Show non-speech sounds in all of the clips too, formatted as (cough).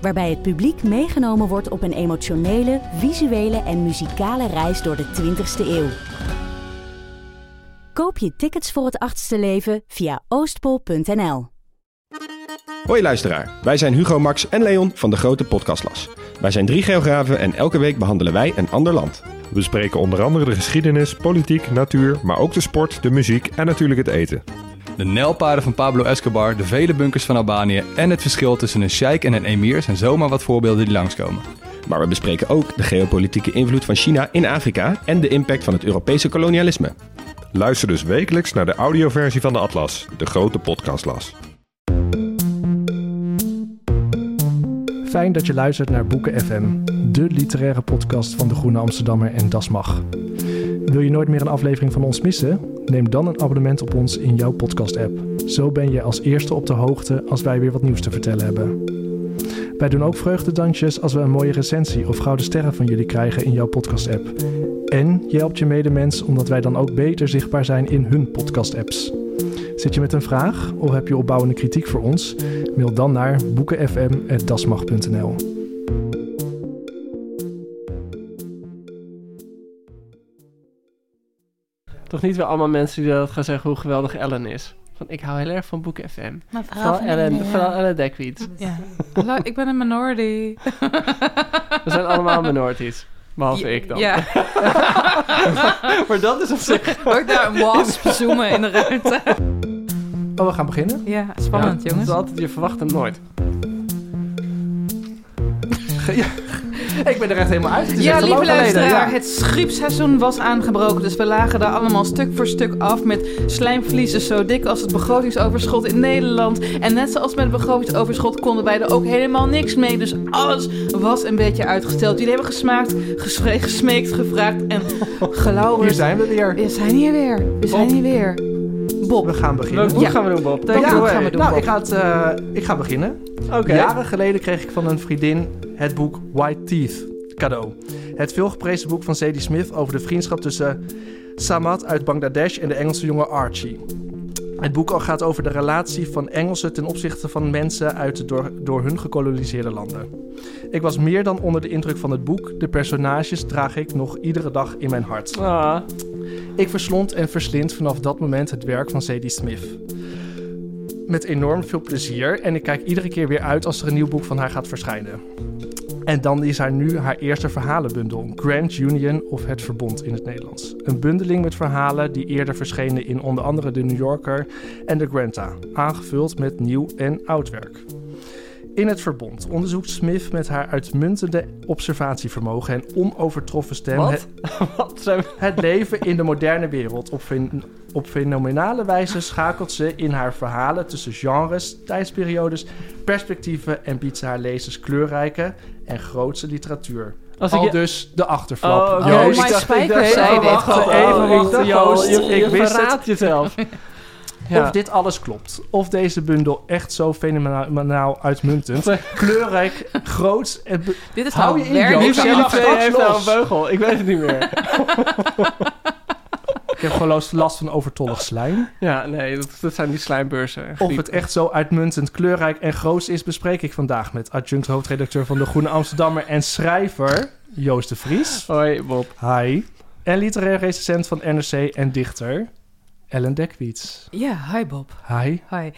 Waarbij het publiek meegenomen wordt op een emotionele, visuele en muzikale reis door de 20ste eeuw. Koop je tickets voor het achtste leven via oostpol.nl. Hoi luisteraar, wij zijn Hugo, Max en Leon van de Grote Podcastlas. Wij zijn drie geografen en elke week behandelen wij een ander land. We bespreken onder andere de geschiedenis, politiek, natuur, maar ook de sport, de muziek en natuurlijk het eten. De nijlpaarden van Pablo Escobar, de vele bunkers van Albanië en het verschil tussen een sheik en een emir zijn zomaar wat voorbeelden die langskomen. Maar we bespreken ook de geopolitieke invloed van China in Afrika en de impact van het Europese kolonialisme. Luister dus wekelijks naar de audioversie van de Atlas, de grote podcastlas. Fijn dat je luistert naar Boeken FM, de literaire podcast van de Groene Amsterdammer en Das Mag. Wil je nooit meer een aflevering van ons missen? Neem dan een abonnement op ons in jouw podcast-app. Zo ben je als eerste op de hoogte als wij weer wat nieuws te vertellen hebben. Wij doen ook vreugdedansjes als we een mooie recensie of gouden sterren van jullie krijgen in jouw podcast-app. En je helpt je medemens omdat wij dan ook beter zichtbaar zijn in hun podcast-apps. Zit je met een vraag of heb je opbouwende kritiek voor ons? Mail dan naar boekenfm.dasmag.nl. Toch niet weer allemaal mensen die dat gaan zeggen hoe geweldig Ellen is. Van, ik hou heel erg van Boek FM. Maar Vooral Ellen, vooral Ellen Dekwiet. Ja. Hallo, ik ben een minority. (laughs) We zijn allemaal minorities. Behalve ik dan. Ja. (laughs) maar dat is op zich... Ook daar een wasp zoomen in de ruimte. Oh, we gaan beginnen. Ja, spannend Ja, jongens. Het is altijd, je verwacht het nooit. (laughs) Ik ben er echt helemaal uit. Het Ja, lieve luisteraar, ja. het schriepseizoen was aangebroken. Dus we lagen daar allemaal stuk voor stuk af met slijmvliezen zo dik als het begrotingsoverschot in Nederland. En net zoals met het begrotingsoverschot konden wij er ook helemaal niks mee. Dus alles was een beetje uitgesteld. Jullie hebben gesmaakt, gesmeekt, gevraagd en (laughs) gelauwerd. Hier zijn we weer. We zijn hier weer. We zijn Bob. hier weer. Bob. We gaan beginnen. Boek Ja. gaan we doen, Bob? Away. gaan we doen? Nou, Bob? ik ga, het, eh, ik ga beginnen. Oké. Jaren geleden kreeg ik van een vriendin het boek White Teeth cadeau. Het veelgeprezen boek van Zadie Smith over de vriendschap tussen Samad uit Bangladesh en de Engelse jongen Archie. Het boek al gaat over de relatie van Engelsen ten opzichte van mensen uit de door, door hun gekoloniseerde landen. Ik was meer dan onder de indruk van het boek. De personages draag ik nog iedere dag in mijn hart. Ah, Ik verslond en verslind vanaf dat moment het werk van Zadie Smith. Met enorm veel plezier en ik kijk iedere keer weer uit als er een nieuw boek van haar gaat verschijnen. En dan is haar nu haar eerste verhalenbundel, Grand Union of Het Verbond in het Nederlands. Een bundeling met verhalen die eerder verschenen in onder andere de New Yorker en de Granta, aangevuld met nieuw en oud werk. In het verbond onderzoekt Smith met haar uitmuntende observatievermogen en onovertroffen stem Wat? het- (laughs) het leven in de moderne wereld. Op, op fenomenale wijze schakelt ze in haar verhalen tussen genres, tijdsperiodes, perspectieven en biedt ze haar lezers kleurrijke en grootse literatuur. Als ik Al je- dus de achterflap. Oh. Joost, Oh, Ik ik Spijker dacht- zei oh, dit wacht, gewoon. Even Ik dacht, Joost. je- Je, ik je wist verraadt jezelf. (laughs) Ja. Of dit alles klopt. Of deze bundel echt zo fenomenaal uitmuntend, kleurrijk, groot en... Dit is Hou nou je in, Joost. heeft nou een beugel. Ik weet het niet meer. (laughs) Ik heb gewoon last- last van overtollig slijm. ja, nee, dat, dat zijn die slijmbeurzen. Of het echt zo uitmuntend, kleurrijk en groot is, bespreek ik vandaag met adjunct hoofdredacteur van de Groene Amsterdammer en schrijver Joost de Vries. Hoi, Bob. Hi. En literair recensent van NRC en dichter Ellen Dekwiets. Ja, hi Bob. Hi. Hi.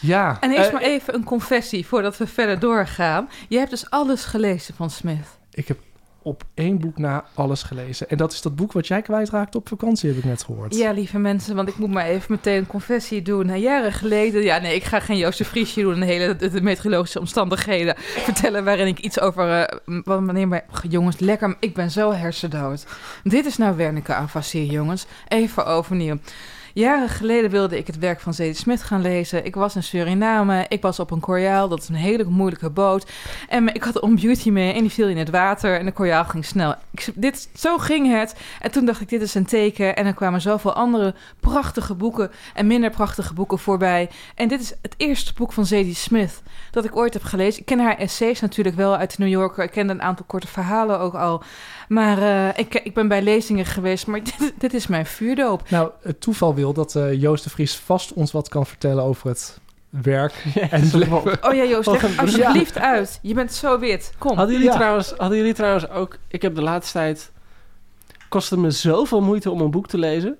Ja. En eerst eh, maar even een confessie voordat we verder doorgaan. Je hebt dus alles gelezen van Smith. Ik heb op één boek na alles gelezen. En dat is dat boek wat jij kwijtraakte op vakantie, heb ik net gehoord. Ja, lieve mensen, want ik moet maar even meteen een confessie doen. Nou, jaren geleden, ja nee, ik ga geen Joost de Vriesje doen... en hele de, meteorologische omstandigheden (laughs) vertellen... waarin ik iets over... eh, m- wanneer maar, jongens, lekker, ik ben zo hersendood. Dit is nou Wernicke Avassier, jongens. Even overnieuw. Jaren geleden wilde ik het werk van Zadie Smith gaan lezen. Ik was in Suriname, ik was op een korjaal, dat is een hele moeilijke boot. En ik had On Beauty mee en die viel in het water en de korjaal ging snel. Dit, zo ging het. En toen dacht ik, dit is een teken. En er kwamen zoveel andere prachtige boeken en minder prachtige boeken voorbij. En dit is het eerste boek van Zadie Smith dat ik ooit heb gelezen. Ik ken haar essays natuurlijk wel uit de New Yorker. Ik ken een aantal korte verhalen ook al. Maar uh, ik, ik ben bij lezingen geweest, maar (laughs) dit, dit is mijn vuurdoop. Nou, het toeval wil dat uh, Joost de Vries vast ons wat kan vertellen over het werk (laughs) en het leven. Oh ja, Joost, leg alsjeblieft ja. uit. Je bent zo wit. Kom. Hadden jullie, ja. trouwens, hadden jullie trouwens ook... Ik heb de laatste tijd... Kostte me zoveel moeite om een boek te lezen.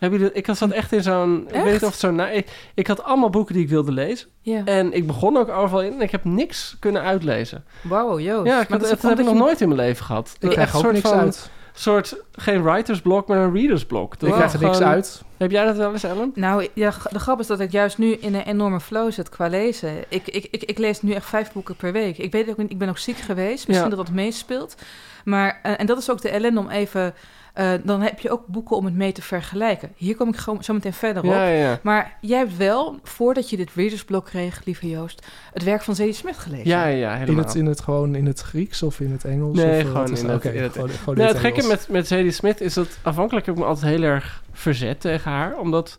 Heb je dat, ik zat echt in zo'n... Ik weet niet of het zo... Nou, ik, ik, had allemaal boeken die ik wilde lezen. Ja. En ik begon ook overal in en ik heb niks kunnen uitlezen. Wauw, Joost. Ja, ik had, dat, heb ik nog nooit in mijn leven gehad. Ik krijg ook niks van, uit. soort, geen writersblok, maar een readersblok. Ik krijg er niks uit. Heb jij dat wel eens, Ellen? Nou, ja, de grap is dat ik juist nu in een enorme flow zit qua lezen. Ik, ik, ik, ik lees nu echt vijf boeken per week. Ik weet ook niet, ik ben ook ziek geweest. Misschien Ja. dat dat meespeelt. Maar, eh, en dat is ook de ellende om even... eh, dan heb je ook boeken om het mee te vergelijken. Hier kom ik gewoon zo meteen verder op. Ja, ja, ja. Maar jij hebt wel, voordat je dit readersblok kreeg, lieve Joost, het werk van Zadie Smith gelezen. Ja, ja, ja, In helemaal. het, in het gewoon in het Grieks of in het Engels? Nee, of, eh, gewoon in het- Oké, in het- gewoon, gewoon in Nou, het het gekke met, met Zadie Smith is dat afhankelijk heb ik me altijd heel erg verzet tegen haar. Omdat,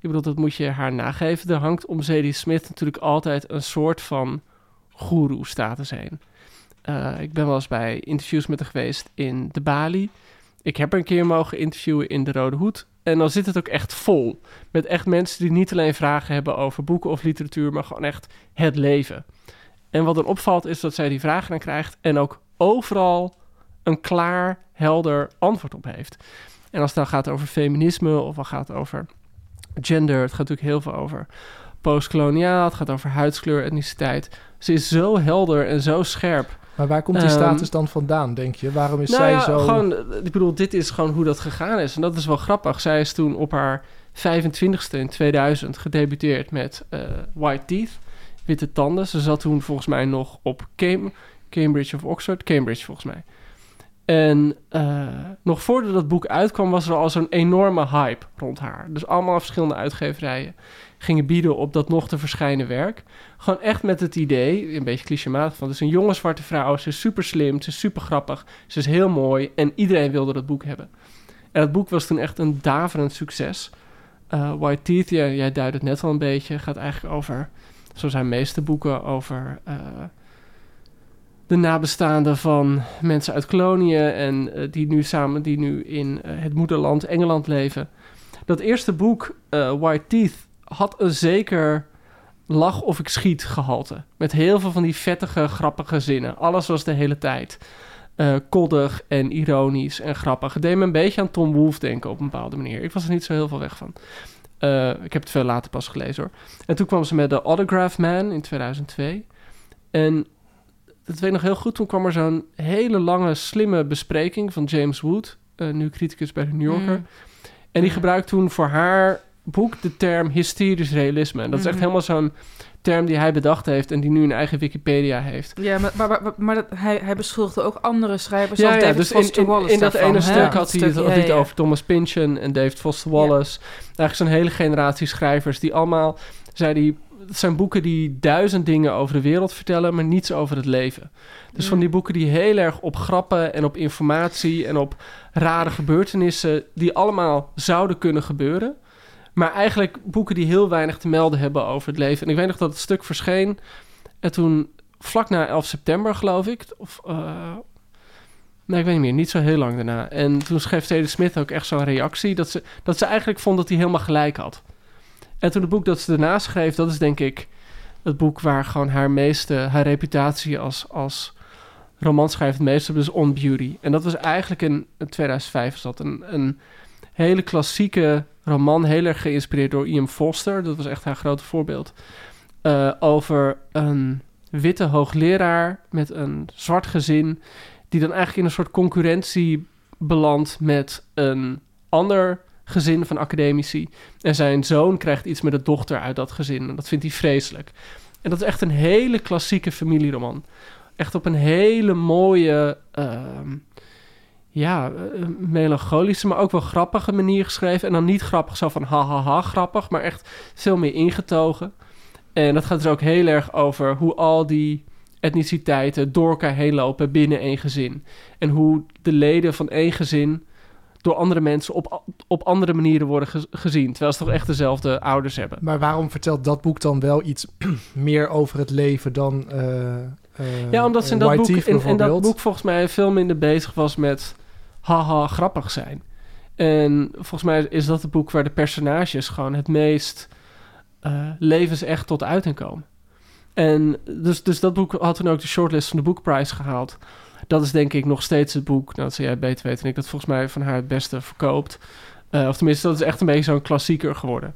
ik bedoel, dat moet je haar nageven. Er hangt om Zadie Smith natuurlijk altijd een soort van goeroe-status heen. Eh, ik ben wel eens bij interviews met haar geweest in de Bali. Ik heb een keer mogen interviewen in de Rode Hoed. En dan zit het ook echt vol. Met echt mensen die niet alleen vragen hebben over boeken of literatuur, maar gewoon echt het leven. En wat dan opvalt is dat zij die vragen dan krijgt en ook overal een klaar, helder antwoord op heeft. En als het dan gaat over feminisme of wat gaat over gender, het gaat natuurlijk heel veel over postkoloniaal, het gaat over huidskleur, etniciteit. Ze is zo helder en zo scherp. Maar waar komt die Ehm, status dan vandaan, denk je? Waarom is nou zij ja, zo... gewoon, ik bedoel, dit is gewoon hoe dat gegaan is. En dat is wel grappig. Zij is toen op haar 25ste in 2000 gedebuteerd met eh, White Teeth, witte tanden. Ze zat toen volgens mij nog op Cam- Cambridge of Oxford, Cambridge volgens mij. En eh, nog voordat dat boek uitkwam, was er al zo'n enorme hype rond haar. Dus allemaal verschillende uitgeverijen gingen bieden op dat nog te verschijnen werk. Gewoon echt met het idee, een beetje clichématig van... het is een jonge zwarte vrouw, ze is super slim, ze is super grappig... ze is heel mooi en iedereen wilde dat boek hebben. En dat boek was toen echt een daverend succes. Eh, White Teeth, jij duidt het net al een beetje... gaat eigenlijk over, zo zijn meeste boeken... over eh, de nabestaanden van mensen uit koloniën... en eh, die nu samen die nu in het moederland Engeland leven. Dat eerste boek, White Teeth, had een zeker lach of ik schiet gehalte. Met heel veel van die vettige, grappige zinnen. Alles was de hele tijd. eh, koddig en ironisch en grappig. Het deed me een beetje aan Tom Wolfe denken op een bepaalde manier. Ik was er niet zo heel veel weg van. Eh, ik heb het veel later pas gelezen hoor. En toen kwam ze met The Autograph Man in 2002. En dat weet ik nog heel goed. Toen kwam er zo'n hele lange, slimme bespreking van James Wood. eh, nu criticus bij de New Yorker. Mm. En die Ja. gebruikt toen voor haar boek de term hysterisch realisme. En dat is echt Mhm. helemaal zo'n term die hij bedacht heeft en die nu een eigen Wikipedia heeft. Ja, maar, maar, maar, maar dat, hij, hij beschuldigde ook andere schrijvers Ja, ja, David dus in, Foster in, Wallace in dat ene stuk had hij het, ja, ja. over Thomas Pynchon en David Foster Wallace. Eigenlijk zo'n hele generatie schrijvers die allemaal, zei die, het zijn boeken die duizend dingen over de wereld vertellen, maar niets over het leven. Dus Ja. van die boeken die heel erg op grappen en op informatie en op rare gebeurtenissen, die allemaal zouden kunnen gebeuren. Maar eigenlijk boeken die heel weinig te melden hebben over het leven. En ik weet nog dat het stuk verscheen. En toen, vlak na 11 september, geloof ik. Of, eh, nee, ik weet niet meer. Niet zo heel lang daarna. En toen schreef Sadie Smith ook echt zo'n reactie. Dat ze, dat ze eigenlijk vond dat hij helemaal gelijk had. En toen het boek dat ze daarna schreef, dat is denk ik het boek waar gewoon haar meeste, haar reputatie als, als romanschrijver het meeste dus On Beauty. En dat was eigenlijk in, in 2005 is dat een, een hele klassieke roman, heel erg geïnspireerd door Ian Foster. Dat was echt haar grote voorbeeld. Eh, over een witte hoogleraar met een zwart gezin, die dan eigenlijk in een soort concurrentie belandt met een ander gezin van academici. En zijn zoon krijgt iets met de dochter uit dat gezin. En dat vindt hij vreselijk. En dat is echt een hele klassieke familieroman. Echt op een hele mooie, ehm, ja, eh, melancholische, maar ook wel grappige manier geschreven. En dan niet grappig zo van ha ha ha grappig, maar echt veel meer ingetogen. En dat gaat dus ook heel erg over hoe al die etniciteiten door elkaar heen lopen binnen één gezin. En hoe de leden van één gezin door andere mensen op, op andere manieren worden ge- gezien. Terwijl ze toch echt dezelfde ouders hebben. Maar waarom vertelt dat boek dan wel iets (clears throat) meer over het leven dan eh eh, Ja, omdat ze in dat, boek, in, in dat boek volgens mij veel minder bezig was met haha grappig zijn. En volgens mij is dat het boek waar de personages gewoon het meest eh, levensecht tot uiting komen. En dus, dus dat boek had toen ook de shortlist van de boekprijs gehaald. Dat is denk ik nog steeds het boek, nou, dat jij beter weten, en ik dat volgens mij van haar het beste verkoopt. Eh, of tenminste, dat is echt een beetje zo'n klassieker geworden.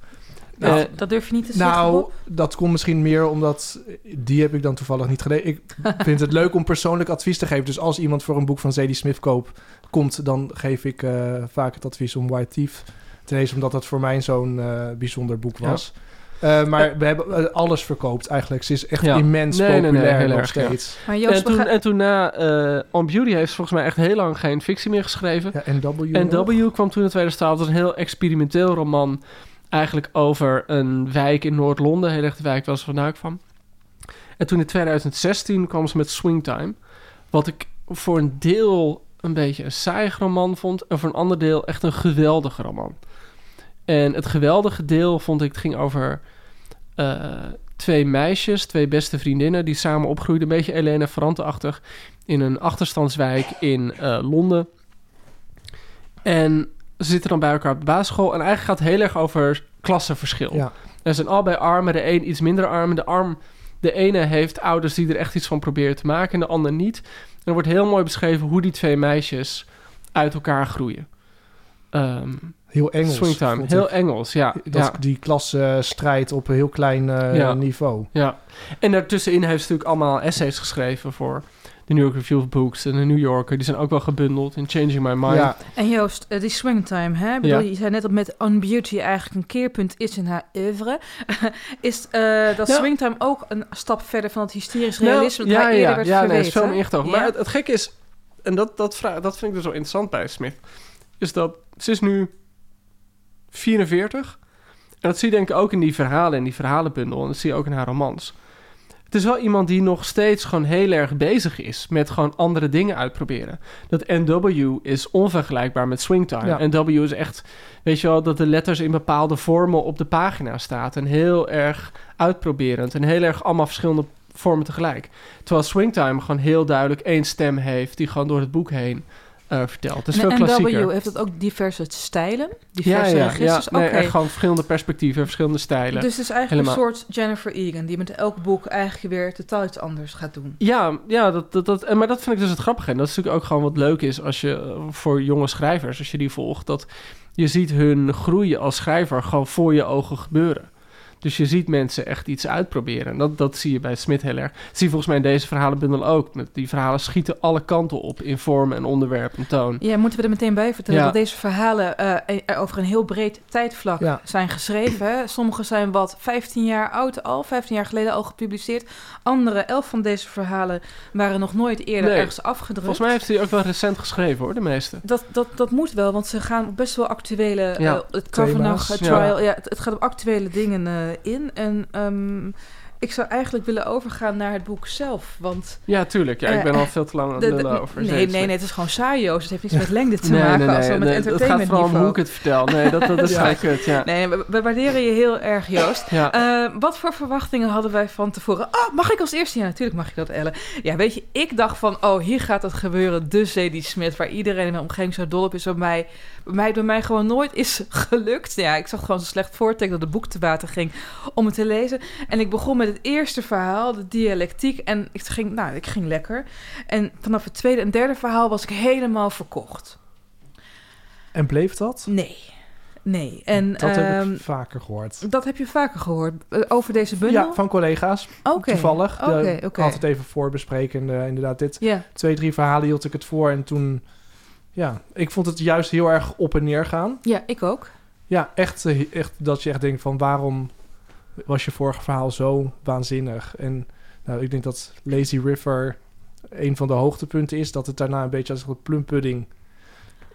Nou, Eh, Dat durf je niet te zeggen, Nou, dat komt misschien meer omdat die heb ik dan toevallig niet gelezen. Ik (laughs) vind het leuk om persoonlijk advies te geven. Dus als iemand voor een boek van Zadie Smith koop, komt, dan geef ik eh, vaak het advies om White Thief te lezen, omdat dat voor mij zo'n eh, bijzonder boek Ja. was. Eh, maar we hebben alles verkoopt eigenlijk. Ze is echt Ja. immens Nee, nee, nee, populair heel nog erg, ja. steeds. Maar Joost, en, toen, gaan- en toen na eh, On Beauty heeft ze volgens mij echt heel lang geen fictie meer geschreven. Ja, NW. En nog? W kwam toen in 2012. Dat was een heel experimenteel roman. Eigenlijk over een wijk in Noord-Londen. Heel erg de wijk waar ze vandaan kwam. En toen in 2016 kwam ze met Swingtime. Wat ik voor een deel een beetje een saai roman vond. En voor een ander deel echt een geweldige roman. En het geweldige deel vond ik, het ging over eh, twee meisjes, twee beste vriendinnen, die samen opgroeiden. Een beetje Elena Ferrante-achtig. In een achterstandswijk in eh, Londen. En ze zitten dan bij elkaar op de basisschool. En eigenlijk gaat het heel erg over klassenverschil. Ja. Er zijn allebei armen, de een iets minder arm. De arm, de ene heeft ouders die er echt iets van proberen te maken en de ander niet. En er wordt heel mooi beschreven hoe die twee meisjes uit elkaar groeien. Ehm Heel Engels. Swingtime, heel ik. Engels, ja. Dat, ja. Die klasstrijd op een heel klein eh, Ja. niveau. Ja, en daartussenin heeft ze natuurlijk allemaal essays geschreven voor de New York Review of Books en de New Yorker. Die zijn ook wel gebundeld in Changing My Mind. Ja, En Joost, eh, die swingtime, hè? Ik bedoel, Ja. Je zei net dat met On Beauty eigenlijk een keerpunt is in haar oeuvre. (laughs) is eh, dat Ja. swingtime ook een stap verder van het hysterisch Nou, realisme dat ja, haar eerder ja, werd ja, nee, verweten? is veel meer ingetogen. Ja? Maar het, het gekke is, en dat, dat, vra- dat vind ik dus wel interessant bij Smith, is dat ze is nu 44. En dat zie je denk ik ook in die verhalen, in die verhalenbundel. En dat zie je ook in haar romans. Het is wel iemand die nog steeds gewoon heel erg bezig is met gewoon andere dingen uitproberen. Dat NW is onvergelijkbaar met Swingtime. Ja. NW is echt, weet je wel, dat de letters in bepaalde vormen op de pagina staan. En heel erg uitproberend. En heel erg allemaal verschillende vormen tegelijk. Terwijl Swingtime gewoon heel duidelijk één stem heeft die gewoon door het boek heen eh, vertelt. Het is veel en klassieker. NW, heeft het ook diverse stijlen? Diverse ja, ja, ja. registers? Nee, Oké. echt gewoon verschillende perspectieven, verschillende stijlen. Dus het is eigenlijk Helemaal. een soort Jennifer Egan... die met elk boek eigenlijk weer totaal iets anders gaat doen. Ja, ja dat, dat, dat, en maar dat vind ik dus het grappige. En dat is natuurlijk ook gewoon wat leuk is als je eh, voor jonge schrijvers, als je die volgt, dat je ziet hun groeien als schrijver gewoon voor je ogen gebeuren. Dus je ziet mensen echt iets uitproberen. En dat, dat zie je bij Smit heel erg. Dat zie je volgens mij in deze verhalenbundel ook. Met die verhalen schieten alle kanten op in vorm en onderwerp en toon. Ja, moeten we er meteen bij vertellen Ja. dat deze verhalen eh, er over een heel breed tijdvlak Ja. zijn geschreven. Sommige zijn wat 15 jaar oud al, 15 jaar geleden al gepubliceerd. Andere, 11 van deze verhalen waren nog nooit eerder Nee. ergens afgedrukt. Volgens mij heeft hij ook wel recent geschreven hoor, de meeste. Dat, dat, dat moet wel, want ze gaan op best wel actuele... Ja, eh, het Kavanaugh trial, ja. het, het gaat op actuele dingen eh, in. En ehm, ik zou eigenlijk willen overgaan naar het boek zelf. Want Ja, tuurlijk. Ja, ik Eh, ben al veel te lang aan het lullen over. nee, Zee- nee, nee, het is gewoon saai, Joost. Het heeft niets met lengte te Nee, maken nee, als nee, met nee, Het gaat vooral om hoe ik het vertel. Nee, dat, dat is (laughs) Ja. kut, ja. Nee, we, we waarderen je heel erg, Joost. ja. Eh, wat voor verwachtingen hadden wij van tevoren? Oh, mag ik als eerste? Ja, natuurlijk mag je dat, Elle. Ja, weet je, ik dacht van, oh, hier gaat het gebeuren. De Zadie Smith, waar iedereen in mijn omgeving zo dol op is. Bij mij, bij mij, bij mij gewoon nooit is gelukt. Ja, ik zag gewoon zo slecht voorteken dat het boek te water ging om het te lezen. En ik begon met het eerste verhaal, de dialectiek. En ik ging, nou, ik ging lekker. En vanaf het tweede en derde verhaal was ik helemaal verkocht. En bleef dat? Nee, nee. En, dat heb ehm, ik vaker gehoord. dat heb je vaker gehoord eh, over deze bundel? Ja, van collega's. Oké. Toevallig. Oké, Ik oké. had het even voorbespreken. En, eh, inderdaad, dit Ja, twee, drie verhalen hield ik het voor. En toen, ja, ik vond het juist heel erg op en neer gaan. ja, ik ook. Ja, echt, eh, echt dat je echt denkt van waarom was je vorige verhaal zo waanzinnig? En nou, ik denk dat Lazy River een van de hoogtepunten is. Dat het daarna een beetje als een plumpudding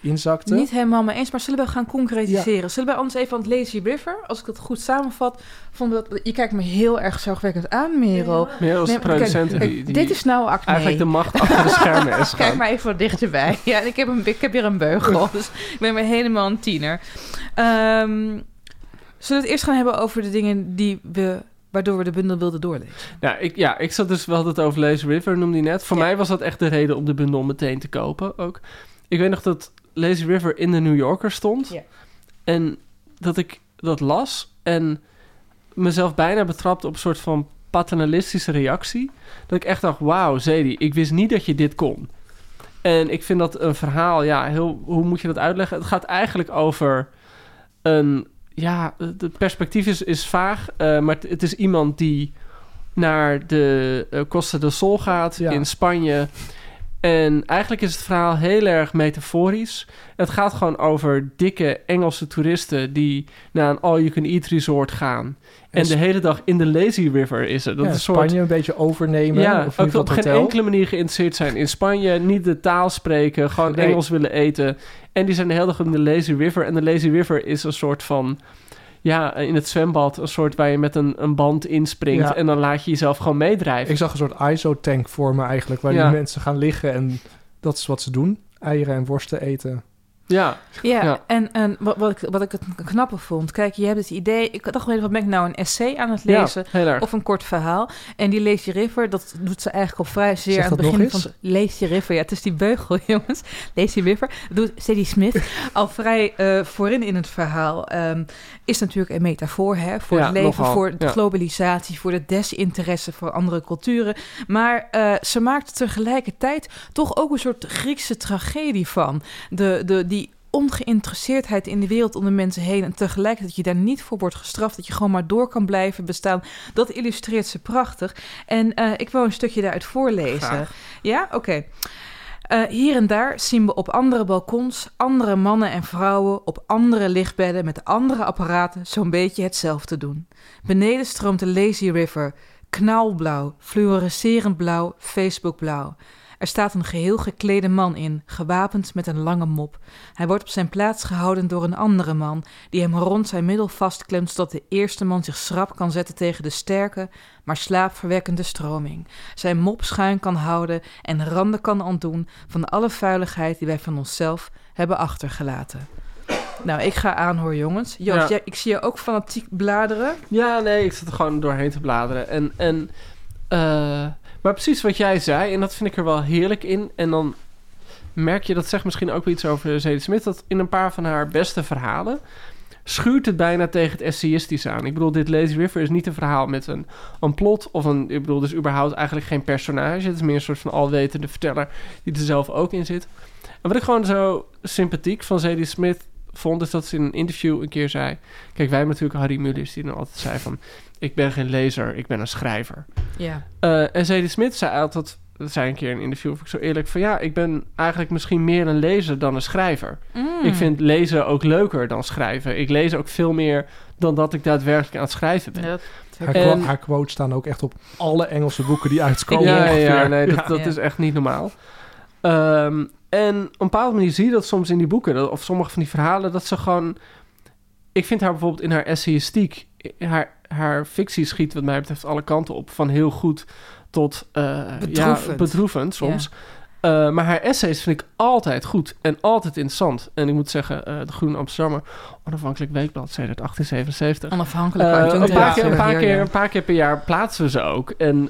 inzakte. Niet helemaal mee eens, maar zullen we gaan concretiseren? Zullen we anders even aan het Lazy River, als ik het goed samenvat, vonden dat, je kijkt me heel erg zorgwekkend aan, Merel. Meer als Nee, kijk, die, die Dit is nou acne. eigenlijk de macht achter de schermen is (laughs) Kijk maar even wat dichterbij. Ja, ik heb, een, ik heb hier een beugel, dus ik ben weer helemaal een tiener. Ehm, zullen we het eerst gaan hebben over de dingen die we, waardoor we de bundel wilden doorlezen? Ja ik, ja, ik zat dus wel het over Lazy River, noemde je net. Voor Ja. mij was dat echt de reden om de bundel meteen te kopen ook. Ik weet nog dat Lazy River in de New Yorker stond. Ja. En dat ik dat las en mezelf bijna betrapte op een soort van paternalistische reactie. Dat ik echt dacht, wauw, Zedi, ik wist niet dat je dit kon. En ik vind dat een verhaal, ja, heel, hoe moet je dat uitleggen? Het gaat eigenlijk over een, ja, het perspectief is, is vaag, eh, maar het, het is iemand die naar de eh, Costa del Sol gaat Ja. in Spanje. En eigenlijk is het verhaal heel erg metaforisch. Het gaat gewoon over dikke Engelse toeristen die naar een all-you-can-eat resort gaan. En, En de hele dag in de Lazy River is het. Dat ja, is een soort Spanje een beetje overnemen. ja, of ook op geen enkele manier geïnteresseerd zijn in Spanje. Niet de taal spreken, gewoon Nee. Engels willen eten. En die zijn de hele dag in de Lazy River. En de Lazy River is een soort van... Ja, in het zwembad, een soort waar je met een, een band inspringt. Ja. En dan laat je jezelf gewoon meedrijven. Ik zag een soort ISO-tank voor me eigenlijk, waar Ja. die mensen gaan liggen en dat is wat ze doen. Eieren en worsten eten. Ja, Ja, Ja. en, en wat, wat, ik, wat ik het knappe vond. Kijk, je hebt het idee... Ik dacht, wel, wat ben ik nou een essay aan het lezen? Of een kort verhaal. En die Lazy River, dat doet ze eigenlijk al vrij zeer aan het begin van... Lazy River, ja, het is die beugel, (laughs) jongens. Lazy River, doet Sadie Smith (laughs) al vrij eh, voorin in het verhaal. ehm, is natuurlijk een metafoor hè, voor Ja, het leven, nogal, voor de globalisatie, voor de desinteresse voor andere culturen. Maar eh, ze maakt tegelijkertijd toch ook een soort Griekse tragedie van. De, de, die ongeïnteresseerdheid in de wereld om de mensen heen en tegelijkertijd dat je daar niet voor wordt gestraft, dat je gewoon maar door kan blijven bestaan. Dat illustreert ze prachtig. En eh, ik wil een stukje daaruit voorlezen. Graag. Ja, oké. Eh, hier en daar zien we op andere balkons andere mannen en vrouwen op andere lichtbedden met andere apparaten zo'n beetje hetzelfde doen. Beneden stroomt de Lazy River, knalblauw, fluorescerend blauw, Facebookblauw. Er staat een geheel geklede man in, gewapend met een lange mop. Hij wordt op zijn plaats gehouden door een andere man, die hem rond zijn middel vastklemt zodat de eerste man zich schrap kan zetten tegen de sterke, maar slaapverwekkende stroming. Zijn mop schuin kan houden en randen kan ontdoen van alle vuiligheid die wij van onszelf hebben achtergelaten. Nou, ik ga aan hoor, jongens. Joost, Ja. jij- ik zie je ook fanatiek bladeren. Ja, nee, ik zat er gewoon doorheen te bladeren. En, en, eh, maar precies wat jij zei, en dat vind ik er wel heerlijk in. En dan merk je, dat zegt misschien ook wel iets over Zadie Smith... dat in een paar van haar beste verhalen... schuurt het bijna tegen het essayistische aan. Ik bedoel, dit Lazy River is niet een verhaal met een, een plot... of een, ik bedoel, dus überhaupt eigenlijk geen personage. Het is meer een soort van alwetende verteller... die er zelf ook in zit. En wat ik gewoon zo sympathiek van Zadie Smith vond... is dat ze in een interview een keer zei... Kijk, wij hebben natuurlijk Harry Mulisch die dan altijd zei van... ik ben geen lezer, ik ben een schrijver. Ja. Eh, en Zadie Smith zei altijd... Dat zei een keer in een interview, of ik zo eerlijk... van ja, ik ben eigenlijk misschien meer een lezer dan een schrijver. Mm. Ik vind lezen ook leuker dan schrijven. Ik lees ook veel meer dan dat ik daadwerkelijk aan het schrijven ben. Haar, En- haar quotes staan ook echt op alle Engelse boeken die uitkomen. ja, ja, ongeveer. ja, nee, dat, dat is echt niet normaal. Ehm, en op een bepaalde manier zie je dat soms in die boeken, dat- of sommige van die verhalen, dat ze gewoon. Ik vind haar bijvoorbeeld in haar essayistiek, haar, haar fictie schiet, wat mij betreft, alle kanten op. Van heel goed tot uh, Bedroevend. Ja, bedroevend soms. Uh, maar haar essays vind ik altijd goed en altijd interessant. En ik moet zeggen, uh, De Groene Amsterdammer, onafhankelijk weekblad, sinds 1877. Onafhankelijk. Een, paar keer, een, paar keer, een paar keer per jaar plaatsen we ze ook. En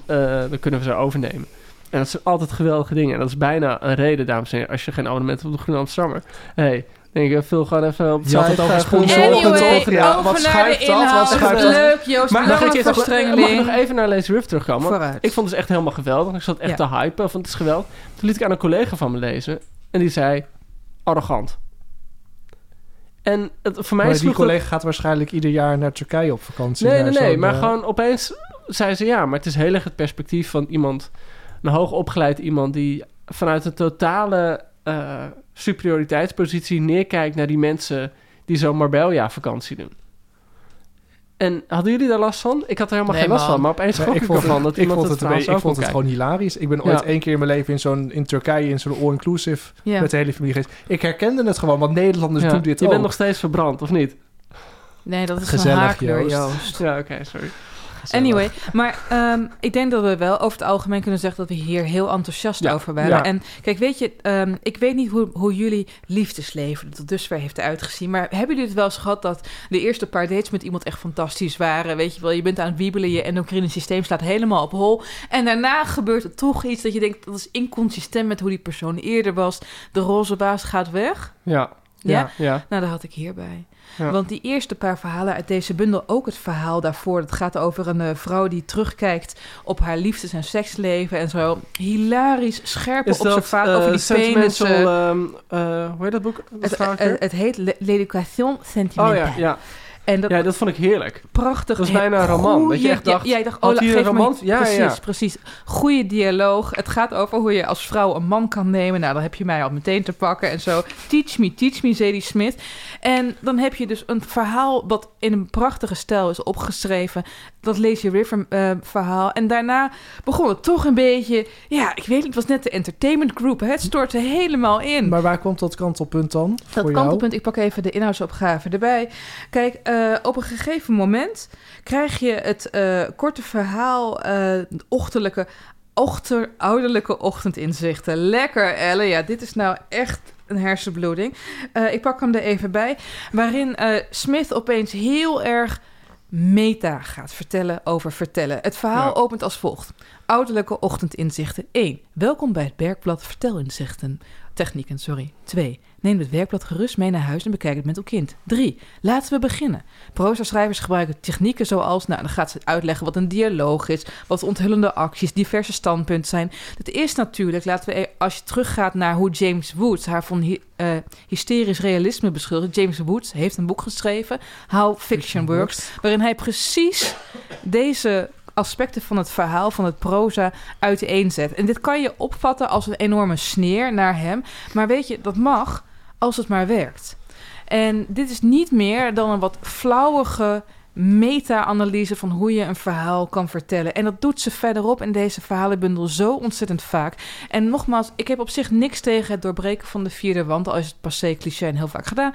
dan kunnen we ze overnemen. En dat zijn altijd geweldige dingen. En dat is bijna een reden, dames en heren, als je geen abonnement hebt op de Groene Amsterdammer. hey, denk ik, vul gewoon even op Je had het over sponsoren, Anyway. Ja, over wat schuift dat? Wat schuift dat? Leuk, Joost. Maar mag ik, voor mag ik nog even naar Lazy Rift terugkomen? Vooruit. Ik vond het dus echt helemaal geweldig. Ik zat echt Ja. te hypen, vond het is geweldig. Toen liet ik aan een collega van me lezen. En die zei, arrogant. En het, voor mij Maar die dat- collega gaat waarschijnlijk ieder jaar naar Turkije op vakantie. Nee, nee, nee. Maar eh, gewoon opeens zei ze ja, maar het is heel erg het perspectief van iemand, een hoogopgeleid iemand die vanuit een totale eh, superioriteitspositie neerkijkt naar die mensen die zo'n Marbella-vakantie doen. En hadden jullie daar last van? Ik had er helemaal Nee, geen last man. van, maar opeens Nee, schrok ik, ervan dat ik iemand vond het het, ik vond het gewoon hilarisch. Ik ben ooit Ja. één keer in mijn leven in, zo'n, in Turkije in zo'n all-inclusive Ja. met de hele familie geweest. Ik herkende het gewoon, want Nederlanders Ja. doen dit Je ook. bent nog steeds verbrand, of niet? Nee, dat is Gezellig, een haarkleur, Joost. Joost. Ja, oké, sorry. Anyway, maar ehm, ik denk dat we wel over het algemeen kunnen zeggen dat we hier heel enthousiast Ja, over waren. ja. En kijk, weet je, ehm, ik weet niet hoe, hoe jullie liefdesleven tot dusver heeft uitgezien. Maar hebben jullie het wel eens gehad dat de eerste paar dates met iemand echt fantastisch waren? Weet je wel, je bent aan het wiebelen, je endocrine systeem slaat helemaal op hol. En daarna gebeurt er toch iets dat je denkt, dat is inconsistent met hoe die persoon eerder was. De roze baas gaat weg. Ja, Ja? ja. Nou, dat had ik hierbij. Ja. Want die eerste paar verhalen uit deze bundel, ook het verhaal daarvoor, dat gaat over een eh, vrouw die terugkijkt op haar liefdes- en seksleven en zo. Hilarisch, scherpe Is observatie eh, over die sentimental... penissen. ehm, eh, hoe heet dat boek? Dat Het, heet Le- L'Education Oh Sentimentale. ja, ja. En dat, ja, dat vond ik heerlijk. prachtig. dat is bijna een roman, dat je echt dacht, Ja, jij dacht, oh, hier een me- roman? Ja, precies, ja. precies. Goede dialoog. Het gaat over hoe je als vrouw een man kan nemen. Nou, dan heb je mij al meteen te pakken en zo. Teach me, teach me, Zadie Smith. En dan heb je dus een verhaal dat in een prachtige stijl is opgeschreven. Dat Lazy River eh, verhaal. En daarna begon het toch een beetje... Ja, ik weet niet, het was net de entertainment group. Hè? Het stortte helemaal in. Maar waar komt dat kantelpunt dan Dat voor jou? kantelpunt, ik pak even de inhoudsopgave erbij. Kijk, eh, op een gegeven moment krijg je het eh, korte verhaal, eh ochtendelijke, ochter, ouderlijke ochtendinzichten. Lekker, Elle. Ja, dit is nou echt een hersenbloeding. Ik pak hem er even bij. Waarin Smith opeens heel erg meta gaat vertellen over vertellen. Het verhaal Ja. opent als volgt. Ouderlijke ochtendinzichten 1. Welkom bij het Werkblad Vertelinzichten. Technieken, sorry. 2. Neem het werkblad gerust mee naar huis en bekijk het met uw kind. 3. Laten we beginnen. Proza-schrijvers gebruiken technieken zoals... Nou, dan gaat ze uitleggen wat een dialoog is... wat onthullende acties, diverse standpunten zijn. Het is natuurlijk, laten we... e- Als je teruggaat naar hoe James Woods... haar van hy- eh, hysterisch realisme beschuldigt... James Woods heeft een boek geschreven... How Fiction Works... waarin hij precies deze aspecten van het verhaal, van het proza, uiteenzet. En dit kan je opvatten als een enorme sneer naar hem. Maar weet je, dat mag als het maar werkt. En dit is niet meer dan een wat flauwige meta-analyse van hoe je een verhaal kan vertellen. En dat doet ze verderop in deze verhalenbundel zo ontzettend vaak. En nogmaals, ik heb op zich niks tegen het doorbreken van de vierde wand, al is het passé cliché en heel vaak gedaan.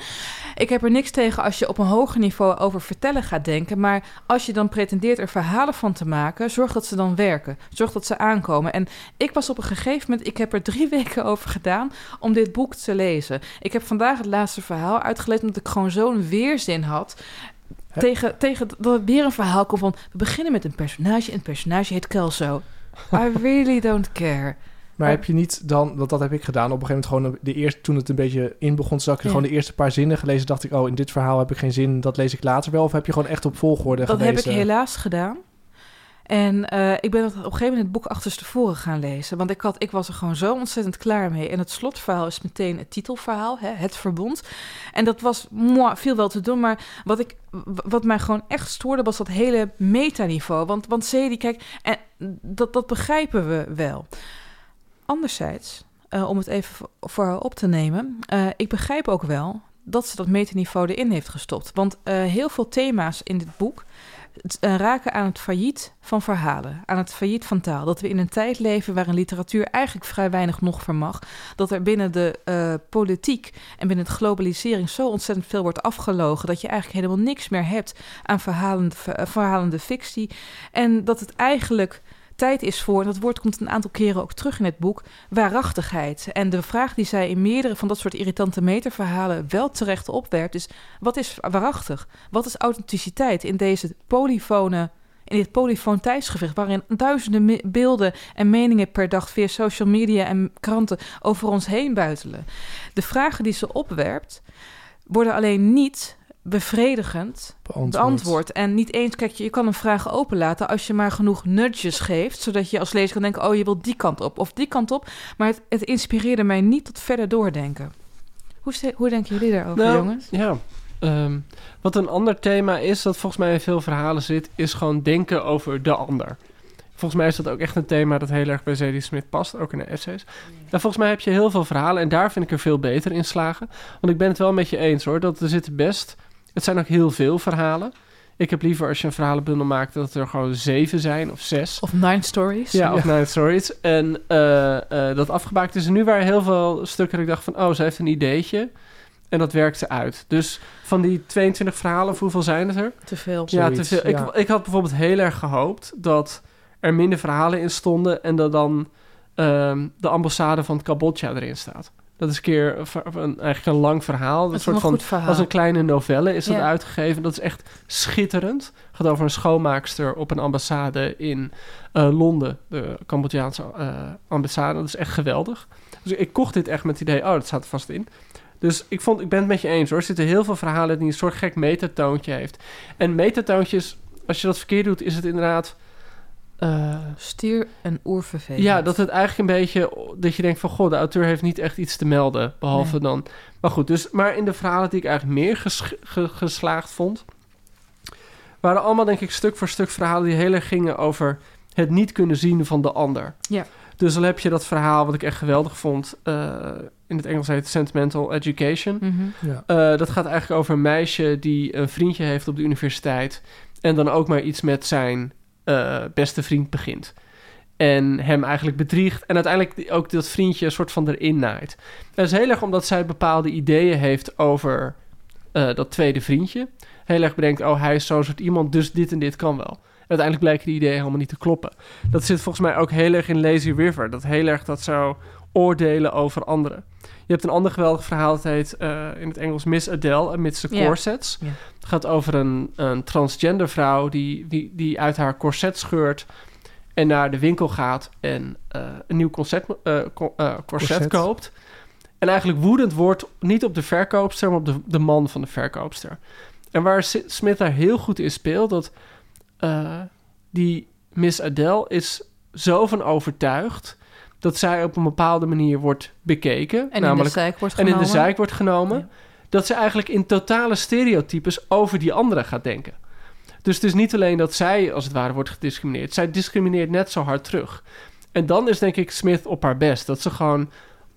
Ik heb er niks tegen als je op een hoger niveau over vertellen gaat denken, maar als je dan pretendeert er verhalen van te maken, zorg dat ze dan werken. Zorg dat ze aankomen. En ik was op een gegeven moment, ik heb er drie (laughs) weken over gedaan om dit boek te lezen. Ik heb vandaag het laatste verhaal uitgelezen omdat ik gewoon zo'n weerzin had. Hè? Tegen, tegen dat er weer een verhaal komt van... we beginnen met een personage en het personage heet Kelso. (laughs) I really don't care. Maar heb je niet dan, want dat heb ik gedaan, op een gegeven moment gewoon de eerste, toen het een beetje in begon te zakken, Ja. gewoon de eerste paar zinnen gelezen, dacht ik, oh, in dit verhaal heb ik geen zin, dat lees ik later wel. Of heb je gewoon echt op volgorde Dat gelezen? heb ik helaas gedaan. En eh, ik ben op een gegeven moment het boek achterstevoren gaan lezen. Want ik, had, ik was er gewoon zo ontzettend klaar mee. En het slotverhaal is meteen het titelverhaal, hè, het verbond. En dat was veel wel te doen. Maar wat, ik, wat mij gewoon echt stoorde, was dat hele metaniveau. Want, want Zedie, kijk, en dat, dat begrijpen we wel. Anderzijds, eh, om het even voor- haar op te nemen... eh, ik begrijp ook wel dat ze dat metaniveau erin heeft gestopt. Want heel veel thema's in dit boek eh, raken aan het failliet van verhalen, aan het failliet van taal. Dat we in een tijd leven waarin literatuur eigenlijk vrij weinig nog vermag. Dat er binnen de eh, politiek en binnen het globalisering zo ontzettend veel wordt afgelogen. Dat je eigenlijk helemaal niks meer hebt aan verhalende, ver- verhalende fictie. En dat het eigenlijk tijd is voor, en dat woord komt een aantal keren ook terug in het boek, waarachtigheid. En de vraag die zij in meerdere van dat soort irritante meterverhalen wel terecht opwerpt, is: wat is waarachtig? Wat is authenticiteit in deze polyfone. In dit polyfoon tijdsgevecht, waarin duizenden beelden en meningen per dag via social media en kranten over ons heen buitelen. De vragen die ze opwerpt, worden alleen niet bevredigend Beantwoord. beantwoord. En niet eens, kijk, je kan een vraag openlaten als je maar genoeg nudges geeft, zodat je als lezer kan denken, oh, je wilt die kant op of die kant op. Maar het, het inspireerde mij niet tot verder doordenken. Hoe, hoe denken jullie daarover, Nou, jongens? Ja. Ehm, wat een ander thema is, dat volgens mij in veel verhalen zit, is gewoon denken over de ander. Volgens mij is dat ook echt een thema dat heel erg bij Zadie Smith past, ook in de essays. En volgens mij heb je heel veel verhalen en daar vind ik er veel beter in slagen. Want ik ben het wel met je eens hoor, dat er zitten best... Het zijn ook heel veel verhalen. Ik heb liever als je een verhalenbundel maakt dat er gewoon zeven zijn of zes. Of Nine Stories. Ja, of Nine Stories. En eh, eh, dat afgebaakt is. En nu waren heel veel stukken dat ik dacht van... oh, ze heeft een ideetje. En dat werkt ze uit. Dus van die 22 verhalen, of hoeveel zijn het er? Te veel. Ja, te veel. Ik, ja. ik had bijvoorbeeld heel erg gehoopt... dat er minder verhalen in stonden... en dat dan ehm, de ambassade van Cambodja erin staat. Dat is een keer een, eigenlijk een lang verhaal. Dat Een soort van verhaal. als een kleine novelle is dat Ja. uitgegeven. Dat is echt schitterend. Het gaat over een schoonmaakster op een ambassade in eh, Londen. De Cambodjaanse eh, ambassade. Dat is echt geweldig. Dus ik kocht dit echt met het idee, oh, dat staat er vast in. Dus ik, vond, ik ben het met je eens hoor. Er zitten heel veel verhalen die een soort gek metatoontje heeft. En metatoontjes, als je dat verkeerd doet, is het inderdaad... eh, Stier en oervervelend. ja, dat het eigenlijk een beetje... Dat je denkt van, goh, de auteur heeft niet echt iets te melden. Behalve Nee. dan... Maar goed, dus... Maar in de verhalen die ik eigenlijk meer ges- ge- geslaagd vond... waren allemaal, denk ik, stuk voor stuk verhalen... die heel erg gingen over het niet kunnen zien van de ander. Ja. Dus dan heb je dat verhaal wat ik echt geweldig vond... eh, in het Engels heet het Sentimental Education... Mhm. Ja. Eh, dat gaat eigenlijk over een meisje die een vriendje heeft op de universiteit. En dan ook maar iets met zijn eh, beste vriend begint. En hem eigenlijk bedriegt. En uiteindelijk ook dat vriendje een soort van erin naait. Dat is heel erg omdat zij bepaalde ideeën heeft over eh, dat tweede vriendje. Heel erg bedenkt, oh hij is zo'n soort iemand, dus dit en dit kan wel. En uiteindelijk blijken die ideeën helemaal niet te kloppen. Dat zit volgens mij ook heel erg in Lazy River. Dat heel erg dat zou oordelen over anderen. Je hebt een ander geweldig verhaal, dat heet eh, in het Engels Miss Adele amidst the Ja. corsets. Het gaat over een, een transgender vrouw die, die, die uit haar corset scheurt en naar de winkel gaat en eh, een nieuw corset, eh, co- eh, corset, Corset. koopt. En eigenlijk woedend wordt niet op de verkoopster, maar op de, de man van de verkoopster. En waar Smith daar heel goed in speelt, dat eh, die Miss Adele is zo van overtuigd dat zij op een bepaalde manier wordt bekeken. En in de namelijk zijk wordt en in genomen. de zijk wordt genomen. Ja. Dat ze eigenlijk in totale stereotypes over die anderen gaat denken. Dus het is niet alleen dat zij als het ware wordt gediscrimineerd. Zij discrimineert net zo hard terug. En dan is denk ik Smith op haar best. Dat ze gewoon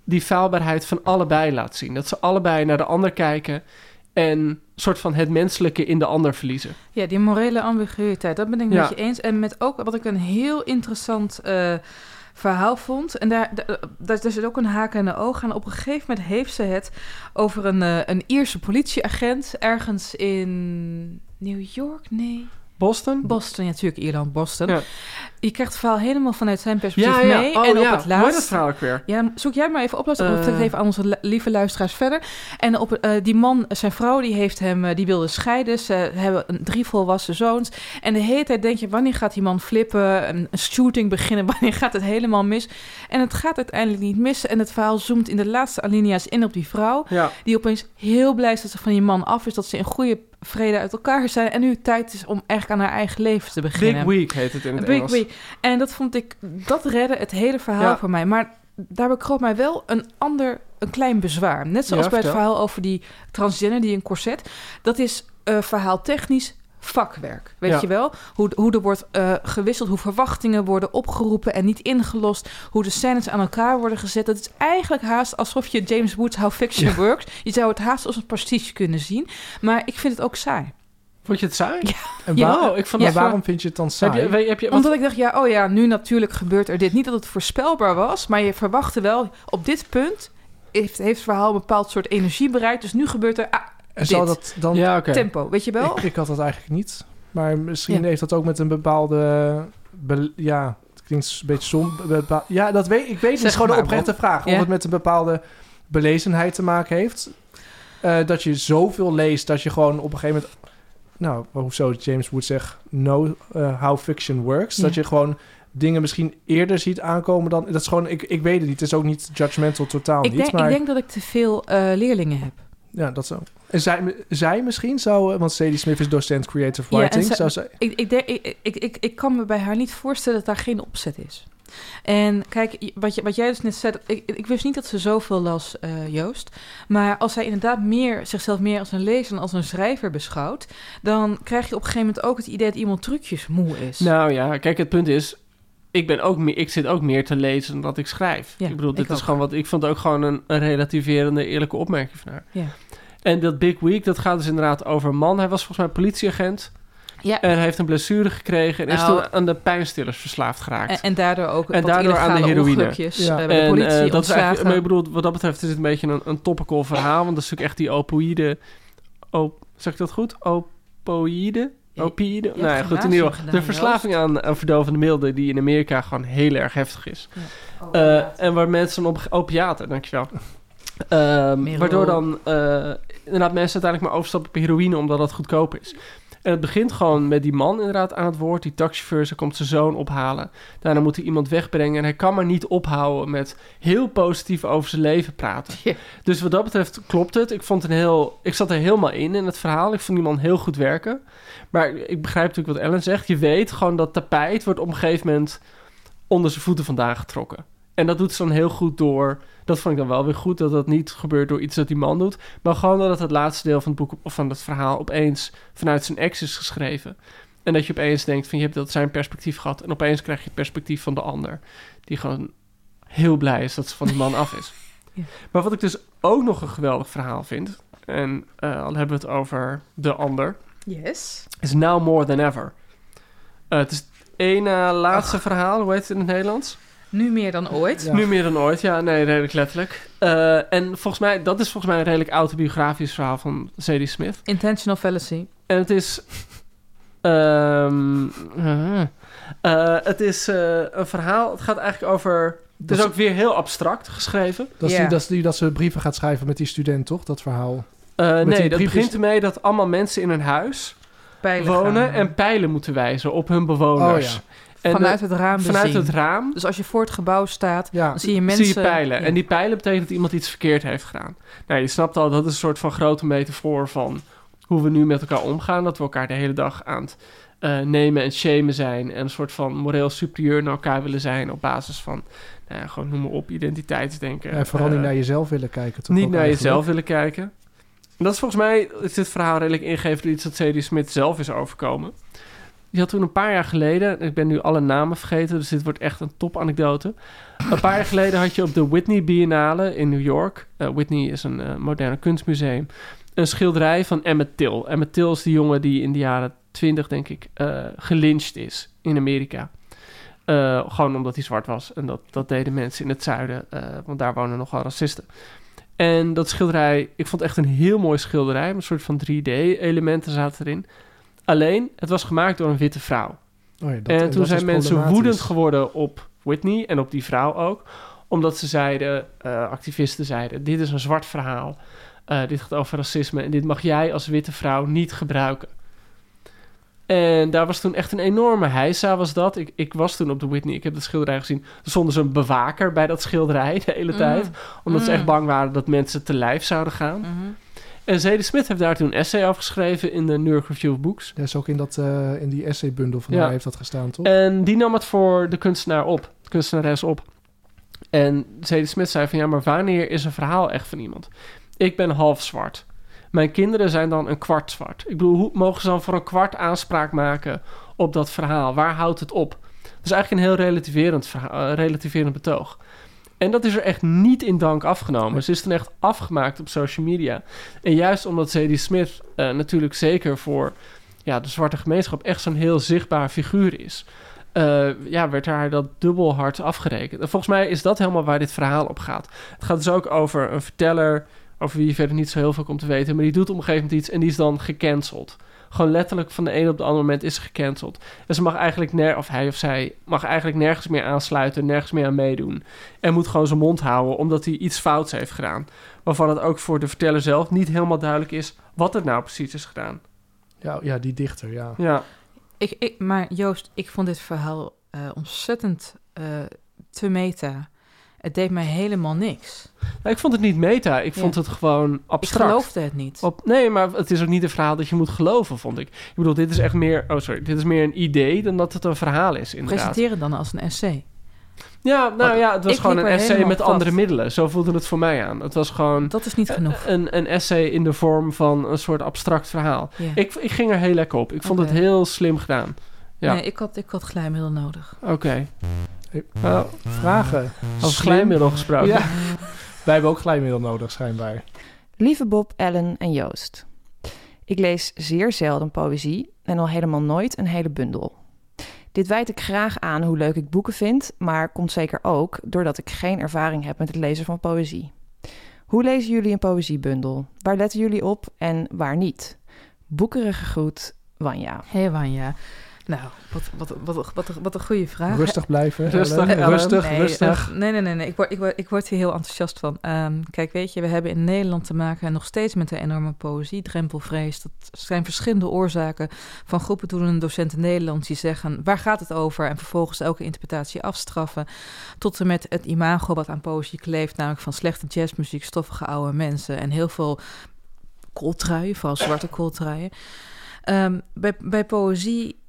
die faalbaarheid van allebei laat zien. Dat ze allebei naar de ander kijken en een soort van het menselijke in de ander verliezen. Ja, die morele ambiguïteit, dat ben ik Ja. met je eens. En met ook wat ik een heel interessant eh, verhaal vond. En daar, daar, daar zit ook een haak en een oog aan. Op een gegeven moment heeft ze het over een, eh, een Ierse politieagent ergens in New York? Nee. Boston? Boston, ja, natuurlijk Ierland, Boston. Ja. Je krijgt het verhaal helemaal vanuit zijn perspectief Ja, ja. mee. Oh, en op het heet dat laatst... verhaal ook weer? Ja, zoek jij maar even op. Dat Eh. uh, even aan onze li- lieve luisteraars verder. En op, eh, die man, zijn vrouw, die heeft hem, eh, die wilde scheiden. Ze hebben een, drie volwassen zoons. En de hele tijd denk je, wanneer gaat die man flippen? Een, een shooting beginnen? (laughs) Wanneer gaat het helemaal mis? En het gaat uiteindelijk niet mis. En het verhaal zoomt in de laatste alinea's in op die vrouw. Die opeens heel blij is dat ze van die man af is. Dat ze in goede vrede uit elkaar zijn. En nu het tijd is om eigenlijk aan haar eigen leven te beginnen. Big Week heet het in het Big Engels. Week. En dat vond ik, dat redde het hele verhaal Ja. voor mij. Maar daarbij kroop mij wel een ander, een klein bezwaar. Net zoals Ja, bij het verhaal over die transgender, die een corset. Dat is eh verhaal technisch vakwerk. Weet Ja. je wel? Hoe, hoe er wordt eh, gewisseld, hoe verwachtingen worden opgeroepen en niet ingelost. Hoe de scènes aan elkaar worden gezet. Dat is eigenlijk haast alsof je James Woods How Fiction Ja. Works. Je zou het haast als een pastiche kunnen zien. Maar ik vind het ook saai. Vond je het saai? En Ja. waar- Oh, ik vond dat waarom vind je het dan saai? Heb je, heb je, wat- Omdat ik dacht, ja, oh ja, nu natuurlijk gebeurt er dit. Niet dat het voorspelbaar was, maar je verwachtte wel, op dit punt heeft, heeft het verhaal een bepaald soort energie bereikt. Dus nu gebeurt er ah, en zal dat dan... ja, tempo, weet je wel? Ik, ik had dat eigenlijk niet. Maar misschien Ja. heeft dat ook met een bepaalde... be- ja, het klinkt een beetje som... ja, dat weet ik. weet Het is gewoon maar, een oprechte vraag. Ja. Of het met een bepaalde belezenheid te maken heeft. Eh, dat je zoveel leest dat je gewoon op een gegeven moment... Nou, hoezo James Wood zegt... Know eh, how fiction works. Ja. Dat je gewoon dingen misschien eerder ziet aankomen dan... Dat is gewoon... Ik, ik weet het niet. Het is ook niet judgmental totaal ik, niet. denk, maar ik denk dat ik te veel eh, leerlingen heb. Ja, dat zo. En zij, zij misschien zou... eh, Want Sadie Smith is docent creative writing. zij- zou zij, Ik, ik, ik, ik, ik, ik kan me bij haar niet voorstellen dat daar geen opzet is. En kijk, wat, je, wat jij dus net zei, ik, ik wist niet dat ze zoveel las, eh, Joost. Maar als zij inderdaad meer, zichzelf meer als een lezer dan als een schrijver beschouwt, dan krijg je op een gegeven moment ook het idee dat iemand trucjes moe is. Nou ja, kijk, het punt is... Ik, ben ook meer, ik zit ook meer te lezen dan dat ik schrijf. Ja, ik bedoel, dit ik is ook. gewoon wat... Ik vond ook gewoon een, een relativerende, eerlijke opmerking van haar. Ja. En dat Big Week, dat gaat dus inderdaad over een man. Hij was volgens mij politieagent. Ja. En hij heeft een blessure gekregen en is Nou. toen aan de pijnstillers verslaafd geraakt. En, en daardoor ook En wat daardoor aan de heroïne. Ja. eh, bij de en politie eh, dat is eigenlijk, maar ik bedoel, wat dat betreft is het een beetje een, een topical verhaal, want dat is natuurlijk echt die opoïde, op, zeg ik dat goed? Opoïde? Ja, Opioïden? Nou ja, goed, in ieder geval. De verslaving aan, aan verdovende middelen die in Amerika gewoon heel erg heftig is. Oh, Eh, en waar mensen op opiaten, dankjewel. Ehm waardoor dan eh, inderdaad mensen uiteindelijk maar overstappen op heroïne omdat dat goedkoop is. En het begint gewoon met die man inderdaad aan het woord, die taxichauffeur, ze komt zijn zoon ophalen. Daarna moet hij iemand wegbrengen en hij kan maar niet ophouden met heel positief over zijn leven praten. (laughs) Dus wat dat betreft klopt het. Ik, vond een heel, ik zat er helemaal in in het verhaal. Ik vond die man heel goed werken. Maar ik begrijp natuurlijk wat Ellen zegt. Je weet gewoon dat tapijt wordt op een gegeven moment onder zijn voeten vandaan getrokken. En dat doet ze dan heel goed door. Dat vond ik dan wel weer goed dat dat niet gebeurt door iets dat die man doet. Maar gewoon dat het laatste deel van het boek of van het verhaal opeens vanuit zijn ex is geschreven. En dat je opeens denkt van je hebt dat zijn perspectief gehad. En opeens krijg je het perspectief van de ander. Die gewoon heel blij is dat ze van die man af is. (laughs) Ja. Maar wat ik dus ook nog een geweldig verhaal vind. En eh, al hebben we het over de ander Yes. is Now More Than Ever. Eh, het is het ene laatste verhaal, hoe heet het in het Nederlands? Nu meer dan ooit. Ja. Nu meer dan ooit, ja, nee, redelijk letterlijk. Eh, en volgens mij, dat is volgens mij een redelijk autobiografisch verhaal van Zadie Smith. Intentional fallacy. En het is. ehm, eh, het is eh, een verhaal. Het gaat eigenlijk over. Het Dat is is- ook weer heel abstract geschreven. Dat is, die, dat is die dat ze brieven gaat schrijven met die student, toch? Dat verhaal. Eh, die nee, dat begint ermee dat allemaal mensen in een huis Pijlen wonen gaan. en pijlen moeten wijzen op hun bewoners. Oh ja. En vanuit het raam vanuit bezien. het raam Dus als je voor het gebouw staat, Ja, dan zie je mensen... zie je pijlen. Ja. En die pijlen betekent dat iemand iets verkeerd heeft gedaan. Nou, je snapt al, dat is een soort van grote metafoor van hoe we nu met elkaar omgaan. Dat we elkaar de hele dag aan het eh, nemen en shamen zijn. En een soort van moreel superieur naar elkaar willen zijn op basis van, nou ja, gewoon noem maar op, identiteitsdenken. en vooral niet Eh, naar jezelf willen kijken, toch? niet naar eigenlijk? jezelf willen kijken. En dat is volgens mij, is dit verhaal redelijk ingegeven door iets dat Sadie Smith zelf is overkomen. Die had toen een paar jaar geleden, ik ben nu alle namen vergeten, dus dit wordt echt een topanekdote. Een paar jaar geleden had je op de Whitney Biennale in New York, eh, Whitney is een eh, moderne kunstmuseum, een schilderij van Emmett Till. Emmett Till is die jongen die in de jaren 20, denk ik, eh gelyncht is in Amerika. Gewoon omdat hij zwart was. En dat, dat deden mensen in het zuiden, want daar wonen nogal racisten. En dat schilderij, ik vond echt een heel mooi schilderij. Een soort van 3D-elementen zaten erin. Alleen, het was gemaakt door een witte vrouw. Oh ja, dat- en toen zijn mensen woedend geworden op Whitney en op die vrouw ook. Omdat ze zeiden, eh, activisten zeiden, dit is een zwart verhaal. Eh, dit gaat over racisme en dit mag jij als witte vrouw niet gebruiken. En daar was toen echt een enorme heisa was dat. Ik, ik was toen op de Whitney, ik heb dat schilderij gezien. Er stond dus een bewaker bij dat schilderij de hele Mm. tijd. Omdat ze Mm. echt bang waren dat mensen te lijf zouden gaan. Mhm. En Zadie Smith heeft daar toen een essay over geschreven in de New York Review of Books. Dat is ook in, dat, eh, in die essaybundel van Ja. haar heeft dat gestaan, toch? En die nam het voor de kunstenaar op, de kunstenares op. En Zadie Smith zei van ja, maar wanneer is een verhaal echt van iemand? Ik ben half zwart. Mijn kinderen zijn dan een kwart zwart. Ik bedoel, hoe mogen ze dan voor een kwart aanspraak maken op dat verhaal? Waar houdt het op? Dat is eigenlijk een heel relativerend, verhaal, eh, relativerend betoog. En dat is er echt niet in dank afgenomen. Ze is toen echt afgemaakt op social media. En juist omdat Zadie Smith eh, natuurlijk zeker voor ja, de zwarte gemeenschap echt zo'n heel zichtbaar figuur is. eh, ja, werd haar dat dubbel hard afgerekend. En volgens mij is dat helemaal waar dit verhaal op gaat. Het gaat dus ook over een verteller, over wie je verder niet zo heel veel komt te weten, maar die doet op een gegeven moment iets en die is dan gecanceld. Gewoon letterlijk van de ene op de andere moment is ze gecanceld. En ze mag eigenlijk ner of hij of zij mag eigenlijk nergens meer aansluiten, nergens meer aan meedoen. En moet gewoon zijn mond houden omdat hij iets fouts heeft gedaan. Waarvan het ook voor de verteller zelf niet helemaal duidelijk is wat het nou precies is gedaan. Ja, ja, die dichter, ja. Ja, Ik, ik, maar Joost, ik vond dit verhaal eh, ontzettend eh, te meta. Het deed mij helemaal niks. Nou, ik vond het niet meta. Ik Ja. vond het gewoon Ik abstract. geloofde het niet. Op, nee, maar het is ook niet een verhaal dat je moet geloven, vond ik. Ik bedoel, dit is echt meer... Oh, sorry. Dit is meer een idee dan dat het een verhaal is, inderdaad. Presenteer het dan als een essay. Ja, nou ja, het was Ik gewoon een essay met vast. andere middelen. Zo voelde het voor mij aan. Het was gewoon Dat is niet genoeg. een, een essay in de vorm van een soort abstract verhaal. Ik, ik ging er heel lekker op. Ik vond het heel slim gedaan. Ja, Nee, ik had, ik had glijmiddel nodig. oké. Vragen. als Slim. glijmiddel gesproken. Ja. (laughs) Wij hebben ook glijmiddel nodig, schijnbaar. Lieve Bob, Ellen en Joost. Ik lees zeer zelden poëzie en al helemaal nooit een hele bundel. Dit wijd ik graag aan hoe leuk ik boeken vind, maar komt zeker ook doordat ik geen ervaring heb met het lezen van poëzie. Hoe lezen jullie een poëziebundel? Waar letten jullie op en waar niet? Boekerige groet, Wanja. Hé Wanja. Nou, wat, wat, wat, wat, wat een goede vraag. Rustig blijven. Rustig, Ellen. Ellen. rustig, nee, rustig. nee, nee, nee. nee. Ik, word, ik, word, ik word hier heel enthousiast van. Ehm, kijk, weet je, we hebben in Nederland te maken nog steeds met een enorme poëzie, drempelvrees. Dat zijn verschillende oorzaken van groepen doelende docenten Nederlands die zeggen, waar gaat het over? En vervolgens elke interpretatie afstraffen. Tot en met het imago wat aan poëzie kleeft, namelijk van slechte jazzmuziek, stoffige oude mensen en heel veel kooltruien, vooral zwarte kooltruien. Ehm, bij, bij poëzie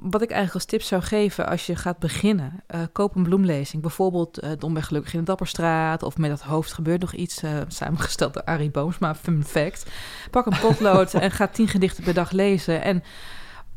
wat ik eigenlijk als tip zou geven als je gaat beginnen, eh, koop een bloemlezing. Bijvoorbeeld uh, Dom ben gelukkig in de Dapperstraat of met dat hoofd gebeurt nog iets, eh, samengesteld door Arie Boomsma, fun fact. Pak een potlood (laughs) en ga tien gedichten per dag lezen en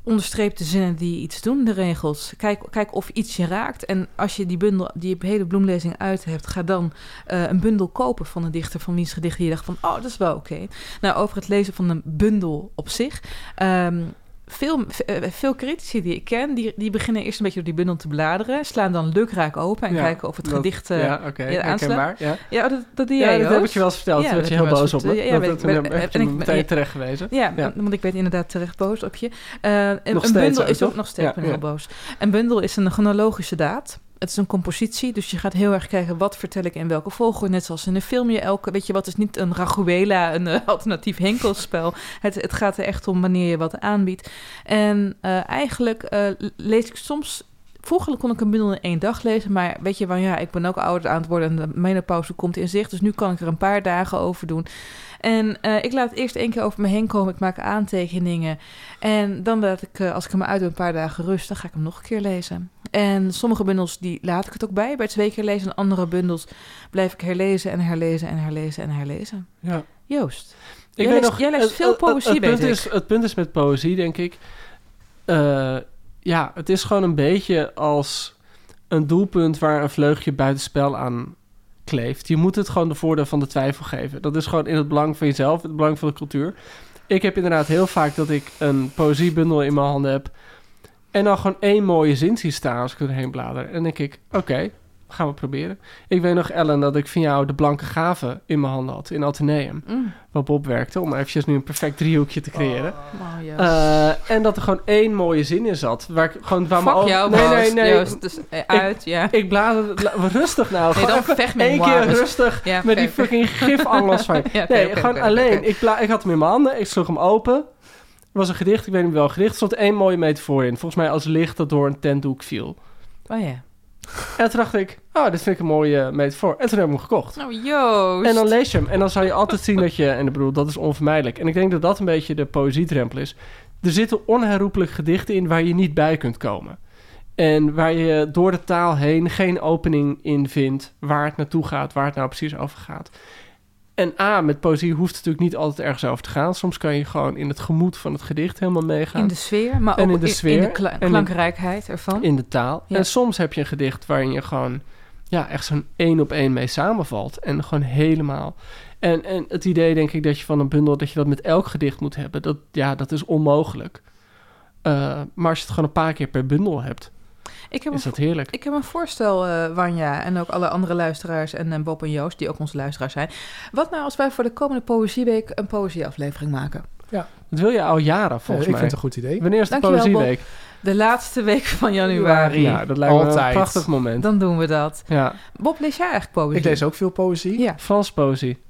onderstreep de zinnen die iets doen, de regels. Kijk, kijk of iets je raakt. En als je die, bundel, die hele bloemlezing uit hebt, ga dan uh, een bundel kopen van een dichter van wiens gedichten je dacht van, oh, dat is wel oké. Okay. Nou, over het lezen van een bundel op zich. Um, veel, veel critici die ik ken, die, die beginnen eerst een beetje door die bundel te bladeren, slaan dan lukraak open en Ja, kijken of het dat- gedicht uh, ja, aanslaat. herkenbaar, ja. Ja, dat, dat Ja, jij dat heb ik je wel eens verteld. Ja, werd je heel boos op me. Ja, Dat- Ben- ik- meteen terecht gewezen. Ja, want ik ben inderdaad terecht boos op je. Eh, een, een bundel ook, is ook toch? nog steeds ben ja. heel boos. Een bundel is een chronologische daad. Het is een compositie, dus je gaat heel erg kijken wat vertel ik in welke volgorde. Net zoals in een film je elke, weet je wat, is niet een Raguela, een eh, (laughs) alternatief henkelspel. Het, het gaat er echt om wanneer je wat aanbiedt. En eh, eigenlijk eh, lees ik soms Vroeger kon ik een bundel in één dag lezen, maar weet je, wel, ja, ik ben ook ouder aan het worden en de menopauze komt in zicht, dus nu kan ik er een paar dagen over doen. En ik laat het eerst één keer over me heen komen, ik maak aantekeningen en dan laat ik, als ik hem uit doe, een paar dagen rust, dan ga ik hem nog een keer lezen. En sommige bundels, die laat ik het ook bij, bij het twee keer lezen, en andere bundels blijf ik herlezen en herlezen en herlezen en herlezen. Ja. Joost, Ik Jij weet leest- nog, jij leest het- veel het- poëzie, het, punt is, het punt is met poëzie, denk ik... eh, ja, het is gewoon een beetje als een doelpunt waar een vleugje buitenspel aan kleeft. Je moet het gewoon de voordeel van de twijfel geven. Dat is gewoon in het belang van jezelf, in het belang van de cultuur. Ik heb inderdaad heel vaak dat ik een poëziebundel in mijn handen heb... en dan gewoon één mooie zin zie staan als ik erheen blader. En dan denk ik, oké, gaan we proberen. Ik weet nog, Ellen, dat ik van jou de blanke gave in mijn handen had in Atheneum Mm. waar Bob werkte, om eventjes nu een perfect driehoekje te creëren. Oh. Eh, en dat er gewoon één mooie zin in zat. Waar ik gewoon waar mijn Fuck ogen- jou, Nee, nee, nee. Joost, dus, eh, uit, ja. Ik la- rustig nou. Nee, gewoon dan even vecht met één keer rustig Ja, met die fucking gifangels van je. (laughs) Ja, nee, gewoon alleen. Ik, ik had hem in mijn handen. Ik sloeg hem open. Was een gedicht, ik weet niet welk gedicht. Er stond één mooie metafoor in. Volgens mij als licht dat door een tentdoek viel. Oh ja. En toen dacht ik, oh, dit vind ik een mooie metafoor. En toen heb ik hem gekocht. Nou, Joost. En dan lees je hem. En dan zal je altijd zien dat je... En ik bedoel, dat is onvermijdelijk. En ik denk dat dat een beetje de poëziedrempel is. Er zitten onherroepelijk gedichten in waar je niet bij kunt komen. En waar je door de taal heen geen opening in vindt... waar het naartoe gaat, waar het nou precies over gaat. En A, met poëzie hoeft het natuurlijk niet altijd ergens over te gaan. Soms kan je gewoon in het gemoed van het gedicht helemaal meegaan. In de sfeer, maar En ook in de sfeer. in de kla- En in- klankrijkheid ervan. in de taal. Ja. En soms heb je een gedicht waarin je gewoon ja, echt zo'n één op één mee samenvalt. En gewoon helemaal. En, en het idee, denk ik, dat je van een bundel dat je dat met elk gedicht moet hebben, dat, ja, dat is onmogelijk. Eh, maar als je het gewoon een paar keer per bundel hebt, ik, heb is een, dat heerlijk. ik heb een voorstel, eh, Wanja, en ook alle andere luisteraars en eh, Bob en Joost, die ook onze luisteraars zijn. Wat nou als wij voor de komende Poëzieweek een poëzieaflevering maken? Dat wil je al jaren, Eh, volgens ik mij. vind het een goed idee. Wanneer is de Dankjewel, Bob. Poëzieweek? De laatste week van januari. Ja, dat lijkt me een Altijd. prachtig moment. Dan doen we dat. Ja, Bob, lees jij eigenlijk poëzie? Ik lees ook veel poëzie. Ja. Frans poëzie.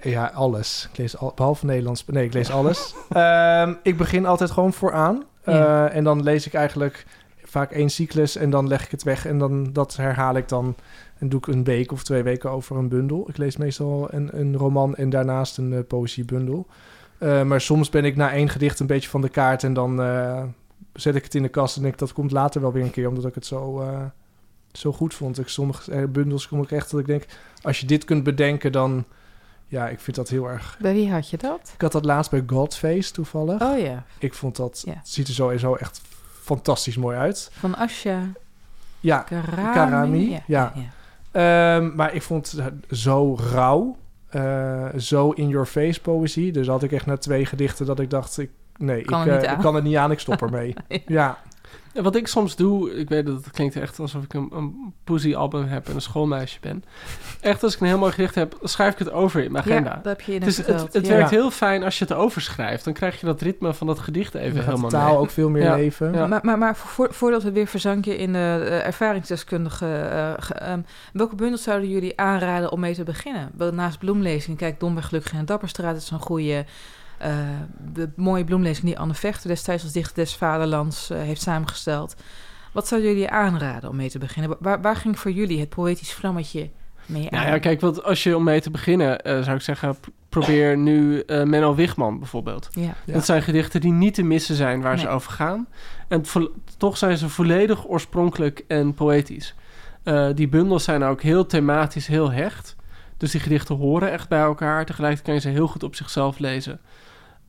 Ja, alles. Ik lees al, behalve Nederlands. Nee, ik lees alles. (laughs) Ehm, ik begin altijd gewoon vooraan. Eh, Ja. En dan lees ik eigenlijk vaak één cyclus en dan leg ik het weg. En dan dat herhaal ik dan. En doe ik een week of twee weken over een bundel. Ik lees meestal een, een roman en daarnaast een eh, poëziebundel. Eh, maar soms ben ik na één gedicht een beetje van de kaart. En dan eh, zet ik het in de kast en denk ik dat komt later wel weer een keer. Omdat ik het zo, zo goed vond. Ik, sommige bundels kom ik echt dat ik denk... Als je dit kunt bedenken, dan... Ja, ik vind dat heel erg Bij wie had je dat? ik had dat laatst bij Godface toevallig. Oh ja, Ik vond dat... Ja. Het ziet er sowieso echt fantastisch mooi uit. van Asja Ja, Karami. Karami, ja. ja. ehm, maar ik vond het zo rauw. eh, zo in your face poëzie. Dus had ik echt na twee gedichten dat ik dacht, ik, nee, Kan ik, eh, ik kan het niet aan, ik stop (laughs) ermee. ja, En wat ik soms doe, ik weet dat het klinkt echt alsof ik een, een poesie-album heb en een schoolmeisje ben. Echt, als ik een heel mooi gedicht heb, schrijf ik het over in mijn agenda. Ja, dat heb je in het, het, het ja. werkt heel fijn als je het overschrijft. Dan krijg je dat ritme van dat gedicht even de helemaal taal mee. ook veel meer Ja. leven. Ja. Maar, maar, maar voor, voordat we weer verzanken in de eh, ervaringsdeskundige... eh, ge- ehm, welke bundels zouden jullie aanraden om mee te beginnen? Wel, Naast bloemlezing, kijk, Domweg Gelukkig de Dapperstraat is een goede... eh, de mooie bloemlezing die Anne Vechter destijds als dichter des vaderlands eh, heeft samengesteld. Wat zouden jullie aanraden om mee te beginnen? Waar, waar ging voor jullie het poëtisch vlammetje mee aan? Nou ja, kijk, wat, als je om mee te beginnen, eh, zou ik zeggen, probeer nu eh, Menno Wigman bijvoorbeeld. Ja. Ja. Dat zijn gedichten die niet te missen zijn waar ze over gaan. En vo- toch zijn ze volledig oorspronkelijk en poëtisch. Eh, die bundels zijn ook heel thematisch, heel hecht. Dus die gedichten horen echt bij elkaar. Tegelijkertijd kan je ze heel goed op zichzelf lezen.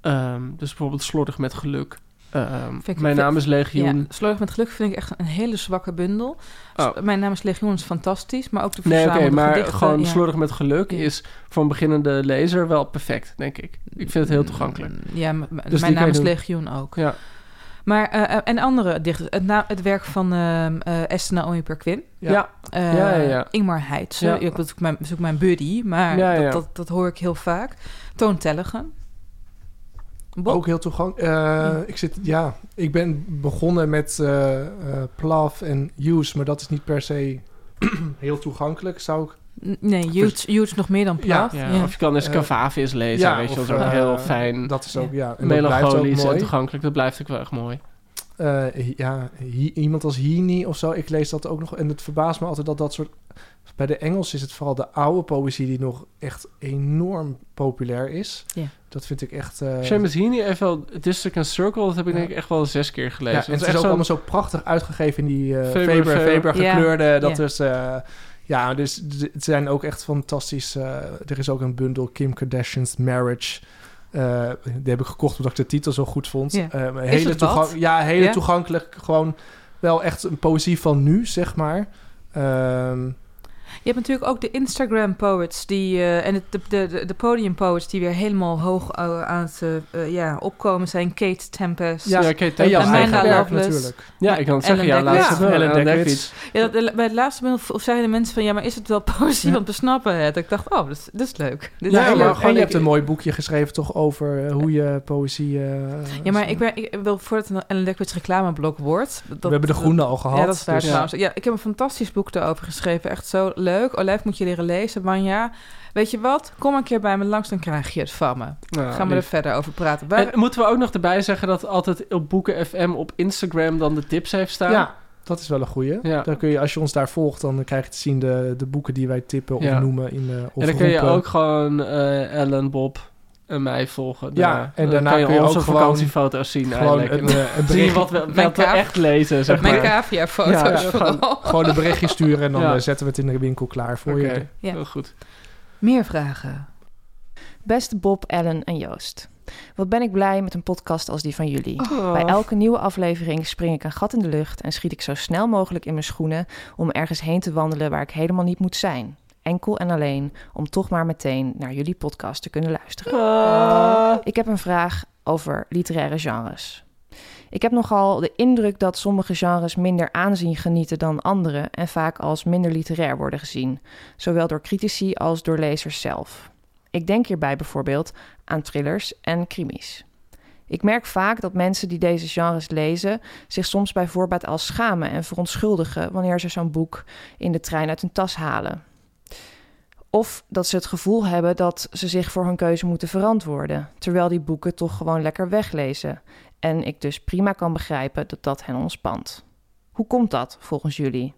Ehm, dus bijvoorbeeld Slordig met Geluk. Ehm, ik- Mijn naam is Legioen. Ja, Slordig met Geluk vind ik echt een hele zwakke bundel. Oh. Mijn naam is Legioen is fantastisch, maar ook de Nee, oké, verzamelde maar gedichten, gewoon ja. Slordig met Geluk Ja. is voor een beginnende lezer wel perfect, denk ik. Ik vind het heel toegankelijk. Mm, Ja, m- m- die mijn naam is. Legioen ook. Ja. Maar, eh, eh, en andere dichters. Het, na- het werk van eh Esther Naomi Perquin. Ja. Ja. Ja, ja, ja. Ingmar Heitse. Ja. Ja. Dat is ook mijn, dat is ook mijn buddy, maar Ja, ja. Dat, dat, dat hoor ik heel vaak. Toon Tellegen. Bob? Ook heel toegankelijk. Eh, Ik zit, ja, ik ben begonnen met eh eh Plav en Use, maar dat is niet per se (clears throat) heel toegankelijk, zou ik. Nee, Huge, Huge nog meer dan Ja. Plath. Ja, Of je kan eens Eh, Cavavius lezen, weet je, dat is ook heel fijn. Dat is ook, ja. En dat blijft ook Melancholisch en mooi. toegankelijk, dat blijft ook wel echt mooi. Eh, ja, hi- iemand als Heaney of zo, ik lees dat ook nog. En het verbaast me altijd dat dat soort... Bij de Engels is het vooral de oude poëzie die nog echt enorm populair is. Ja. Dat vind ik echt... eh, Seamus Heaney heeft wel District and Circle, dat heb ik Ja. denk ik echt wel zes keer gelezen. Ja, en het is echt ook allemaal zo prachtig uitgegeven in die eh Faber- Faber, Faber. Faber, Ja, gekleurde. Dat is... eh, ja, dus het zijn ook echt fantastisch. eh, er is ook een bundel Kim Kardashian's Marriage. Eh, die heb ik gekocht omdat ik de titel zo goed vond. Ja. Eh, een Is hele ja, hele toegankelijk. Gewoon wel echt een poëzie van nu, zeg maar. Ehm, hebt natuurlijk ook de Instagram poets die, eh, en het- de, de, de, de podium poets die weer helemaal hoog eh, aan het eh, ja, opkomen zijn. Kate Tempest. Ja, Ja, Kate en Tempest. Amanda Lovelace. natuurlijk. Ja, ik kan het zeggen, ja, laatste wel. Ellen Dekwits. Ja, dat- bij het laatste bundel of zeiden mensen van ja, maar is het wel (laughs) poëzie? Ja. Want we snappen het. Ik dacht, oh, dat is, dat is leuk. Dit Ja, is Ja, leuk. maar gewoon en je hebt een mooi boekje geschreven toch over hoe je poëzie... Ja, maar ik, ben, ik wil voordat het een Ellen Dekwits reclameblok wordt. Dat, We hebben de groene al gehad. Ja, dat is daar dus-. Ja, ik heb een fantastisch boek erover geschreven. Echt zo leuk. Olijf moet je leren lezen. Wanja, weet je wat? Kom een keer bij me langs, dan krijg je het van me. Nou, Gaan we er verder over praten. En moeten we ook nog erbij zeggen dat altijd op Boeken FM op Instagram dan de tips heeft staan? Ja, dat is wel een goeie. Ja. Dan kun je, als je ons daar volgt, dan krijg je te zien de, de boeken die wij tippen of Ja. noemen. In, eh of en dan kun je ook gewoon eh, Ellen, Bob mij volgen. Ja, en Dan daarna kan je kun je onze ook gewoon- vakantiefoto's zien gewoon eigenlijk. een, En eh, een (laughs) zie je wat we, wat echt lezen, zeg Mijn maar. cavia-foto's Ja, vooral. gewoon een berichtje sturen en dan Ja. eh, zetten we het in de winkel klaar voor je. Ja. heel goed. Meer vragen. Beste Bob, Ellen en Joost. Wat ben ik blij met een podcast als die van jullie. Oh. Bij elke nieuwe aflevering spring ik een gat in de lucht en schiet ik zo snel mogelijk in mijn schoenen om ergens heen te wandelen waar ik helemaal niet moet zijn. Enkel en alleen om toch maar meteen naar jullie podcast te kunnen luisteren. Ah. Ik heb een vraag over literaire genres. Ik heb nogal de indruk dat sommige genres minder aanzien genieten dan andere en vaak als minder literair worden gezien, zowel door critici als door lezers zelf. Ik denk hierbij bijvoorbeeld aan thrillers en krimis. Ik merk vaak dat mensen die deze genres lezen zich soms bij voorbaat al schamen en verontschuldigen wanneer ze zo'n boek in de trein uit hun tas halen. Of dat ze het gevoel hebben dat ze zich voor hun keuze moeten verantwoorden, terwijl die boeken toch gewoon lekker weglezen. En ik dus prima kan begrijpen dat dat hen ontspant. Hoe komt dat volgens jullie?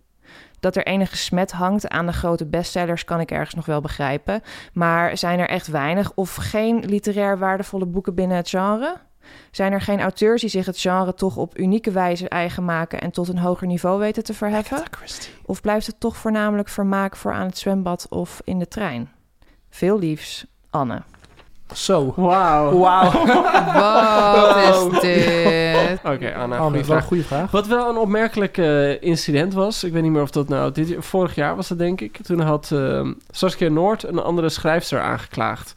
Dat er enige smet hangt aan de grote bestsellers kan ik ergens nog wel begrijpen, maar zijn er echt weinig of geen literair waardevolle boeken binnen het genre? Zijn er geen auteurs die zich het genre toch op unieke wijze eigen maken en tot een hoger niveau weten te verheffen? Of blijft het toch voornamelijk vermaak voor aan het zwembad of in de trein? Veel liefs, Anne. Zo. Wauw. Wauw. (laughs) Wat is dit? Oké, Anna, Anne, goede wel een vraag. goede vraag. Wat wel een opmerkelijk eh, incident was, ik weet niet meer of dat nou dit, vorig jaar was dat denk ik. Toen had eh, Saskia Noord een andere schrijfster aangeklaagd.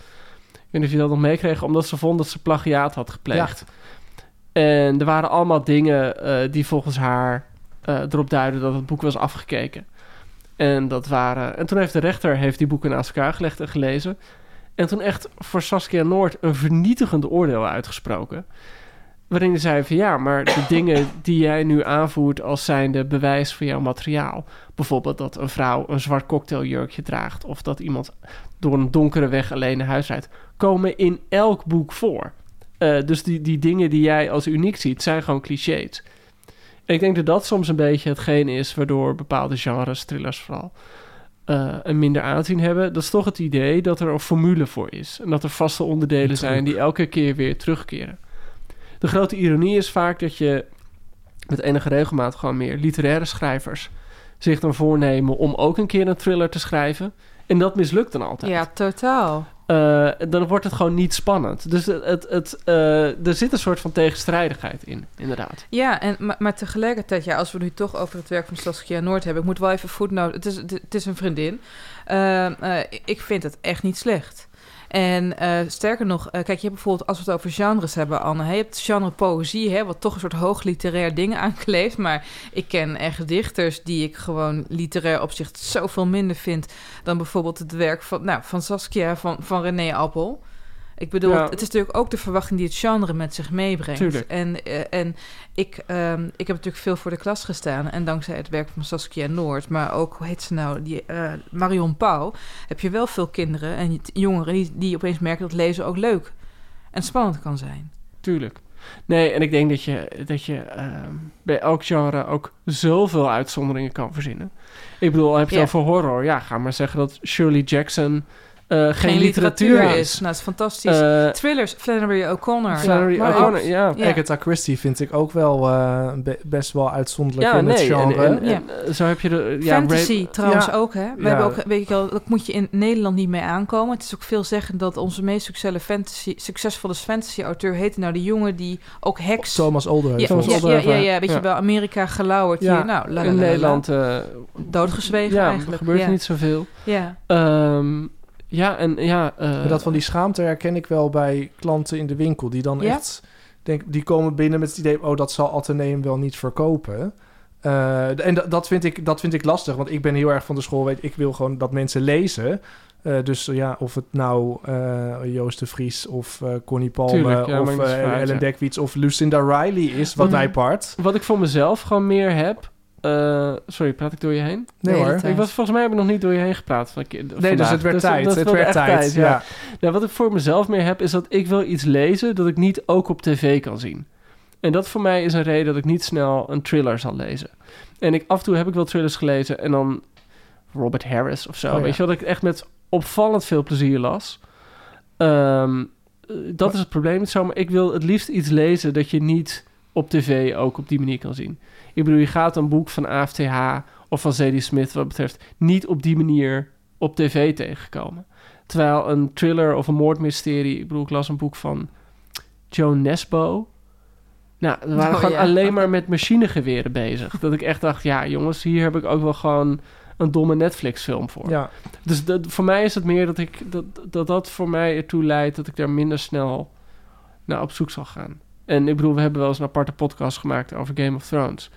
Weet niet of je dat nog meekreeg, omdat ze vond dat ze plagiaat had gepleegd. En er waren allemaal dingen eh, die volgens haar eh, erop duiden dat het boek was afgekeken. En dat waren. En toen heeft de rechter heeft die boeken naast elkaar gelegd en gelezen. En toen echt voor Saskia Noord een vernietigend oordeel uitgesproken. Waarin hij zei van ja, maar de (coughs) dingen die jij nu aanvoert als zijnde bewijs voor jouw materiaal. Bijvoorbeeld dat een vrouw een zwart cocktailjurkje draagt. Of dat iemand door een donkere weg alleen naar huis rijdt. Komen in elk boek voor. Eh, dus die, die dingen die jij als uniek ziet, zijn gewoon clichés. En ik denk dat dat soms een beetje hetgeen is waardoor bepaalde genres, thrillers vooral, eh, een minder aanzien hebben. Dat is toch het idee dat er een formule voor is. En dat er vaste onderdelen zijn die elke keer weer terugkeren. De grote ironie is vaak dat je met enige regelmaat gewoon meer literaire schrijvers zich dan voornemen om ook een keer een thriller te schrijven. En dat mislukt dan altijd. Ja, totaal. Eh, dan wordt het gewoon niet spannend. Dus het, het, het, eh, er zit een soort van tegenstrijdigheid in, inderdaad. Ja, en, maar, maar tegelijkertijd, ja, als we nu toch over het werk van Saskia Noord hebben, ik moet wel even voetnoten. Het is, het is een vriendin. Eh, eh, ik vind het echt niet slecht. En eh, sterker nog, eh, kijk, je hebt bijvoorbeeld, als we het over genres hebben, Anne, je hebt genre poëzie, hè, wat toch een soort hoogliterair ding (laughs) aankleeft. Maar ik ken echt dichters die ik gewoon literair opzicht zoveel minder vind dan bijvoorbeeld het werk van, nou, van Saskia, van, van René Appel. Ik bedoel, Ja. het is natuurlijk ook de verwachting die het genre met zich meebrengt. Tuurlijk. En, eh, en ik, ehm, ik heb natuurlijk veel voor de klas gestaan. En dankzij het werk van Saskia Noord, maar ook, hoe heet ze nou, die, eh, Marion Pauw, heb je wel veel kinderen en jongeren die, die opeens merken dat lezen ook leuk en spannend kan zijn. Tuurlijk. Nee, en ik denk dat je, dat je ehm, bij elk genre ook zoveel uitzonderingen kan verzinnen. Ik bedoel, al heb je Ja. het over horror. Ja, ga maar zeggen dat Shirley Jackson eh, geen, literatuur, is. Nou, dat is fantastisch. Eh, Thrillers, Flannery O'Connor. Flannery Maar O'Connor, ook- ja. Ja. Agatha Christie vind ik ook wel eh, be- best wel uitzonderlijk Ja, in het nee. En, genre. en, Ja. en, eh, zo heb je de... Ja, Fantasy trouwens ja. ook, hè? We Ja. hebben ook, weet je wel, dat moet je in Nederland niet mee aankomen. Het is ook veel zeggen dat onze meest succesvolle fantasy, succesvolle fantasy-auteur heette nou de jongen die ook heks... Thomas ja, Olderheuvel. Thomas ja, ja, ja, ja, weet ja. je wel, Amerika gelauwerd Ja, hier. Nou, la, la, la, in la, la. Nederland... eh, Doodgezwegen ja, eigenlijk. er gebeurt ja. niet zoveel. Ja. Ehm, ja, en ja... eh, dat van die schaamte herken ik wel bij klanten in de winkel. Die dan Ja? echt... Denk, die komen binnen met het idee... Oh, dat zal Atheneum wel niet verkopen. Eh, en dat, dat, vind ik, dat vind ik lastig. Want ik ben heel erg van de school... Weet, ik wil gewoon dat mensen lezen. Eh, dus ja, of het nou eh, Joost de Vries... of eh, Connie Palme... Tuurlijk, ja, of eh, Ellen ja. Dekwits... of Lucinda Riley is, wat mij part. Wat ik voor mezelf gewoon meer heb... eh, sorry, praat ik door je heen? Nee hoor. tijd. Ik was, volgens mij heb ik nog niet door je heen gepraat. Van, Nee, dus het werd tijd. dat het werd echt tijd, ja. ja. Nou, wat ik voor mezelf meer heb, is dat ik wil iets lezen dat ik niet ook op tv kan zien. En dat voor mij is een reden dat ik niet snel een thriller zal lezen. En ik, af en toe heb ik wel thrillers gelezen en dan Robert Harris of zo. Oh, ja. Weet je wat ik echt met opvallend veel plezier las. Ehm, eh, dat is het probleem met zo, maar ik wil het liefst iets lezen dat je niet op tv ook op die manier kan zien. Ik bedoel, je gaat een boek van AFTH of van Zadie Smith wat betreft niet op die manier op tv tegenkomen. Terwijl een thriller of een moordmysterie... Ik bedoel, ik las een boek van Joan Nesbo. Nou, we waren Oh, gewoon ja. alleen maar met machinegeweren bezig. Dat ik echt dacht, ja jongens, hier heb ik ook wel gewoon een domme Netflix-film voor. Ja. Dus dat, voor mij is het meer dat, ik, dat, dat dat voor mij ertoe leidt... dat ik daar minder snel naar op zoek zal gaan. En ik bedoel, we hebben wel eens een aparte podcast gemaakt over Game of Thrones.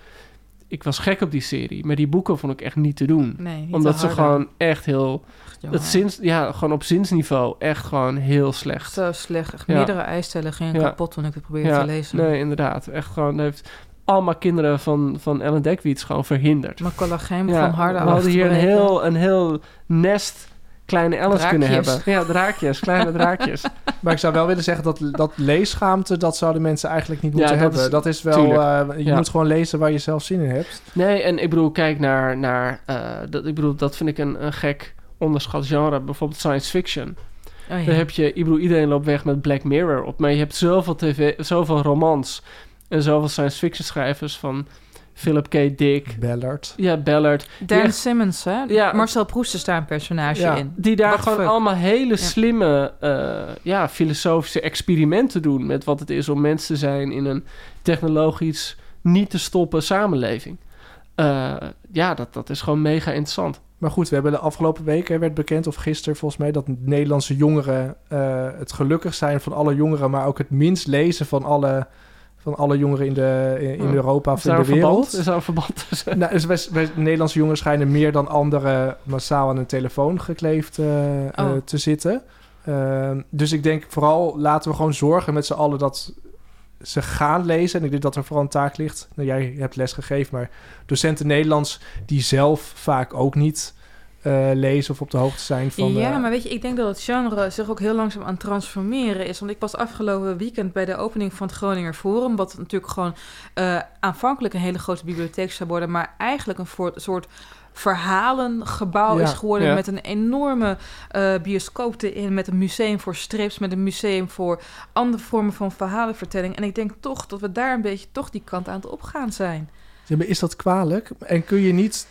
Ik was gek op die serie, maar die boeken vond ik echt niet te doen. Nee, niet Omdat ze gewoon echt heel... Het zins, ja, gewoon op zinsniveau echt gewoon heel slecht. Zo slecht. Echt Ja. Meerdere eistellen gingen Ja. kapot toen ik het probeerde ja, te lezen. Nee, inderdaad. Echt gewoon heeft allemaal kinderen van, van Ellen Dekwits gewoon verhinderd. Mijn collageen van harde we af hadden te hier een heel, een heel nest kleine Ellens kunnen hebben. Ja, draakjes, kleine draakjes. (laughs) Maar ik zou wel willen zeggen dat, dat leesschaamte, dat zouden mensen eigenlijk niet Ja, moeten dat hebben. is- dat is wel, eh, je Ja. moet gewoon lezen waar je zelf zin in hebt. Nee, en ik bedoel, kijk naar... naar eh, dat, ik bedoel, dat vind ik een, een gek onderschat genre. Bijvoorbeeld science fiction. Oh, ja. Dan heb je, ik bedoel, iedereen loopt weg met Black Mirror op. Maar je hebt zoveel tv, zoveel romans en zoveel science fiction schrijvers van Philip K. Dick. Ballard. Ja, Ballard. Dan echt- Simmons, hè? Ja. Marcel Proust is daar een personage Ja. in. Die daar gewoon fuck? allemaal hele Ja. slimme eh, ja, filosofische experimenten doen met wat het is om mens te zijn in een technologisch niet te stoppen samenleving. Eh, ja, dat, dat is gewoon mega interessant. Maar goed, we hebben de afgelopen weken werd bekend, of gisteren volgens mij, dat Nederlandse jongeren eh, het gelukkig zijn van alle jongeren, maar ook het minst lezen van alle, van alle jongeren in, de, in, Ja. Europa of in de verband? wereld. Is daar een verband tussen? Nou, dus wij, wij- Nederlandse jongeren schijnen meer dan anderen massaal aan hun telefoon gekleefd eh, eh, Oh. te zitten. Ehm, dus ik denk vooral laten we gewoon zorgen met z'n allen dat ze gaan lezen. En ik denk dat er vooral een taak ligt. Nou, jij hebt les gegeven, maar docenten Nederlands die zelf vaak ook niet eh, lezen of op de hoogte zijn van. ja, maar weet je, ik denk dat het genre zich ook heel langzaam aan het transformeren is. Want ik was afgelopen weekend bij de opening van het Groninger Forum, wat natuurlijk gewoon eh, aanvankelijk een hele grote bibliotheek zou worden, maar eigenlijk een soort verhalengebouw Ja, is geworden ja. met een enorme eh, bioscoop erin, met een museum voor strips, met een museum voor andere vormen van verhalenvertelling. En ik denk toch dat we daar een beetje toch die kant aan het opgaan zijn. ja, maar is dat kwalijk? En kun je niet.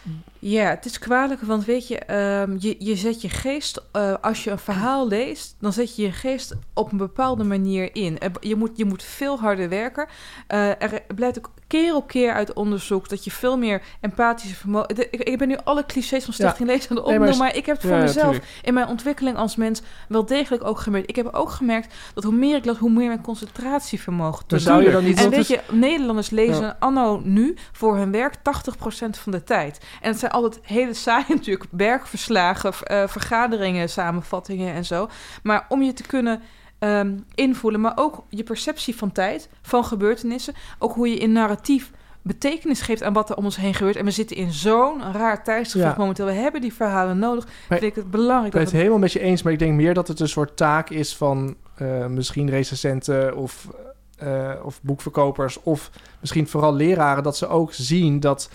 Ja, het is kwalijk, want weet je, ehm, je, je zet je geest, eh, als je een verhaal leest, dan zet je je geest op een bepaalde manier in. Je moet, je moet veel harder werken. Eh, er blijkt ook keer op keer uit onderzoek dat je veel meer empathische vermogen... de- Ik, ik ben nu alle clichés van Stichting Lezen aan Nee, maar ik heb het voor ja, mezelf in mijn ontwikkeling als mens wel degelijk ook gemerkt. Ik heb ook gemerkt dat hoe meer ik las, hoe meer mijn concentratievermogen Dan zou je dan niet. En weet je, Nederlanders lezen Ja. anno nu voor hun werk 80% van de tijd. En het zijn altijd hele saaie (laughs) natuurlijk, werkverslagen, v- eh, vergaderingen, samenvattingen en zo. Maar om je te kunnen ehm, invoelen, maar ook je perceptie van tijd, van gebeurtenissen, ook hoe je in narratief betekenis geeft aan wat er om ons heen gebeurt. En we zitten in zo'n raar tijdsgevoel Ja. momenteel. We hebben die verhalen nodig. Maar- vind ik het belangrijk Ik ben het helemaal met je eens, maar ik denk meer dat het een soort taak is van eh, misschien recensenten of, eh, of boekverkopers of misschien vooral leraren, dat ze ook zien dat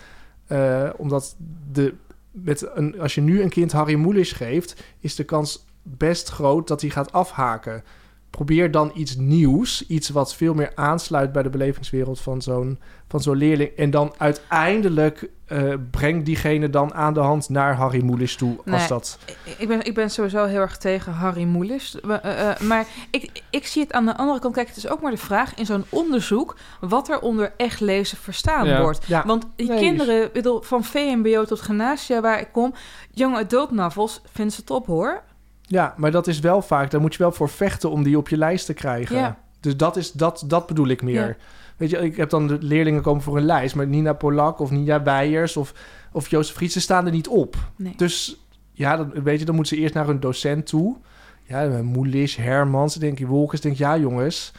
eh, omdat de, met een, als je nu een kind Harry Mulisch geeft, is de kans best groot dat hij gaat afhaken. Probeer dan iets nieuws, iets wat veel meer aansluit bij de belevingswereld van zo'n van zo'n leerling. En dan uiteindelijk eh breng diegene dan aan de hand naar Harry Mulisch toe. Als dat Ik- Ik ben, ik ben sowieso heel erg tegen Harry Moelis. Maar, eh, eh, maar ik, ik zie het aan de andere kant. Kijk, het is ook maar de vraag in zo'n onderzoek... wat er onder echt lezen verstaan Ja. wordt. Ja. Want die Nee, kinderen, ik bedoel, van VMBO tot gymnasia waar ik kom... young adult novels vinden ze top, hoor. Ja, maar dat is wel vaak, daar moet je wel voor vechten om die op je lijst te krijgen. Ja. Dus dat, is, dat, dat bedoel ik meer. Ja. Weet je, ik heb dan de leerlingen komen voor een lijst, maar Nina Polak of Nina Weijers of, of Jozef Frietse staan er niet op. Nee. Dus ja, dan, weet je, dan moeten ze eerst naar hun docent toe. Ja, Moelis, Hermans, denk je, Wolkers, denk ja jongens,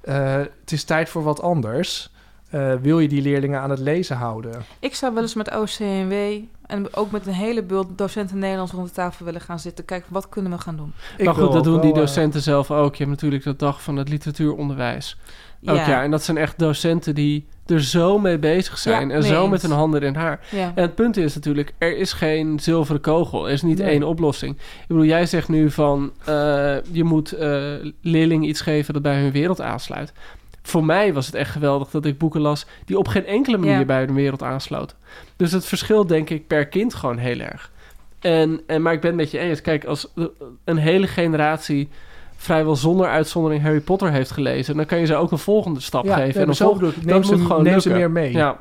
eh, het is tijd voor wat anders. Eh, wil je die leerlingen aan het lezen houden? Ik zou wel eens met OCMW en ook met een heleboel docenten Nederlands rond de tafel willen gaan zitten. Kijken, wat kunnen we gaan doen? Ik maar goed, dat ook doen die eh, docenten zelf ook. Je hebt natuurlijk de dag van het literatuuronderwijs. Elk jaar. En dat zijn echt docenten die er zo mee bezig zijn. Ja, en zo eens. met hun handen in haar. ja. En het punt is natuurlijk, er is geen zilveren kogel. Er is niet Nee. één oplossing. Ik bedoel, jij zegt nu van... eh, je moet eh, leerlingen iets geven dat bij hun wereld aansluit. Voor mij was het echt geweldig dat ik boeken las... die op geen enkele manier bij hun wereld aansloten. Dus het verschilt denk ik per kind gewoon heel erg. En, en, maar ik ben het met je eens. Kijk, als een hele generatie vrijwel zonder uitzondering Harry Potter heeft gelezen... dan kan je ze ook een volgende stap Ja, geven. en dan zo volg- bedoel ik. dat Neem, moet ze, gewoon neem ze meer mee. Ja,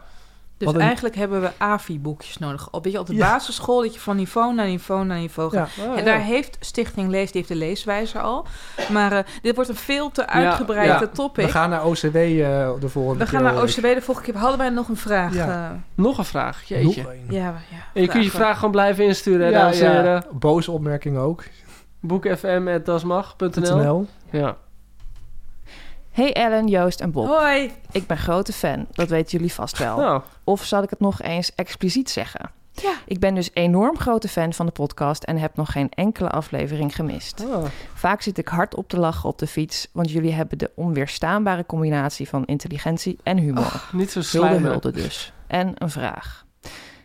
Dus een- eigenlijk hebben we AVI-boekjes nodig. Op, weet je, op de Ja. basisschool dat je van niveau naar niveau naar niveau gaat. Ja. Oh, en ja. daar heeft Stichting Lees, die heeft de leeswijzer al. Maar eh, dit wordt een veel te uitgebreide ja. topic. We gaan naar OCW eh, de volgende We keer. gaan naar. OCW de volgende keer. Hadden wij nog een vraag? Ja. Ja, Nog een vraag, jeetje. Nog ja, ja En je kunt je vragen. vraag gewoon blijven insturen, Ja, dames en ja. heren. Boze opmerking ook. Boekfm.dasmag.nl .nl. Ja. Hey Ellen, Joost en Bob. Hoi. Ik ben grote fan, dat weten jullie vast wel. Nou, Of zal ik het nog eens expliciet zeggen? Ja. Ik ben dus enorm grote fan van de podcast en heb nog geen enkele aflevering gemist. ah. Vaak zit ik hard op te lachen op de fiets, want jullie hebben de onweerstaanbare combinatie van intelligentie en humor. niet zo Hulde slijmen. hulde dus. En een vraag.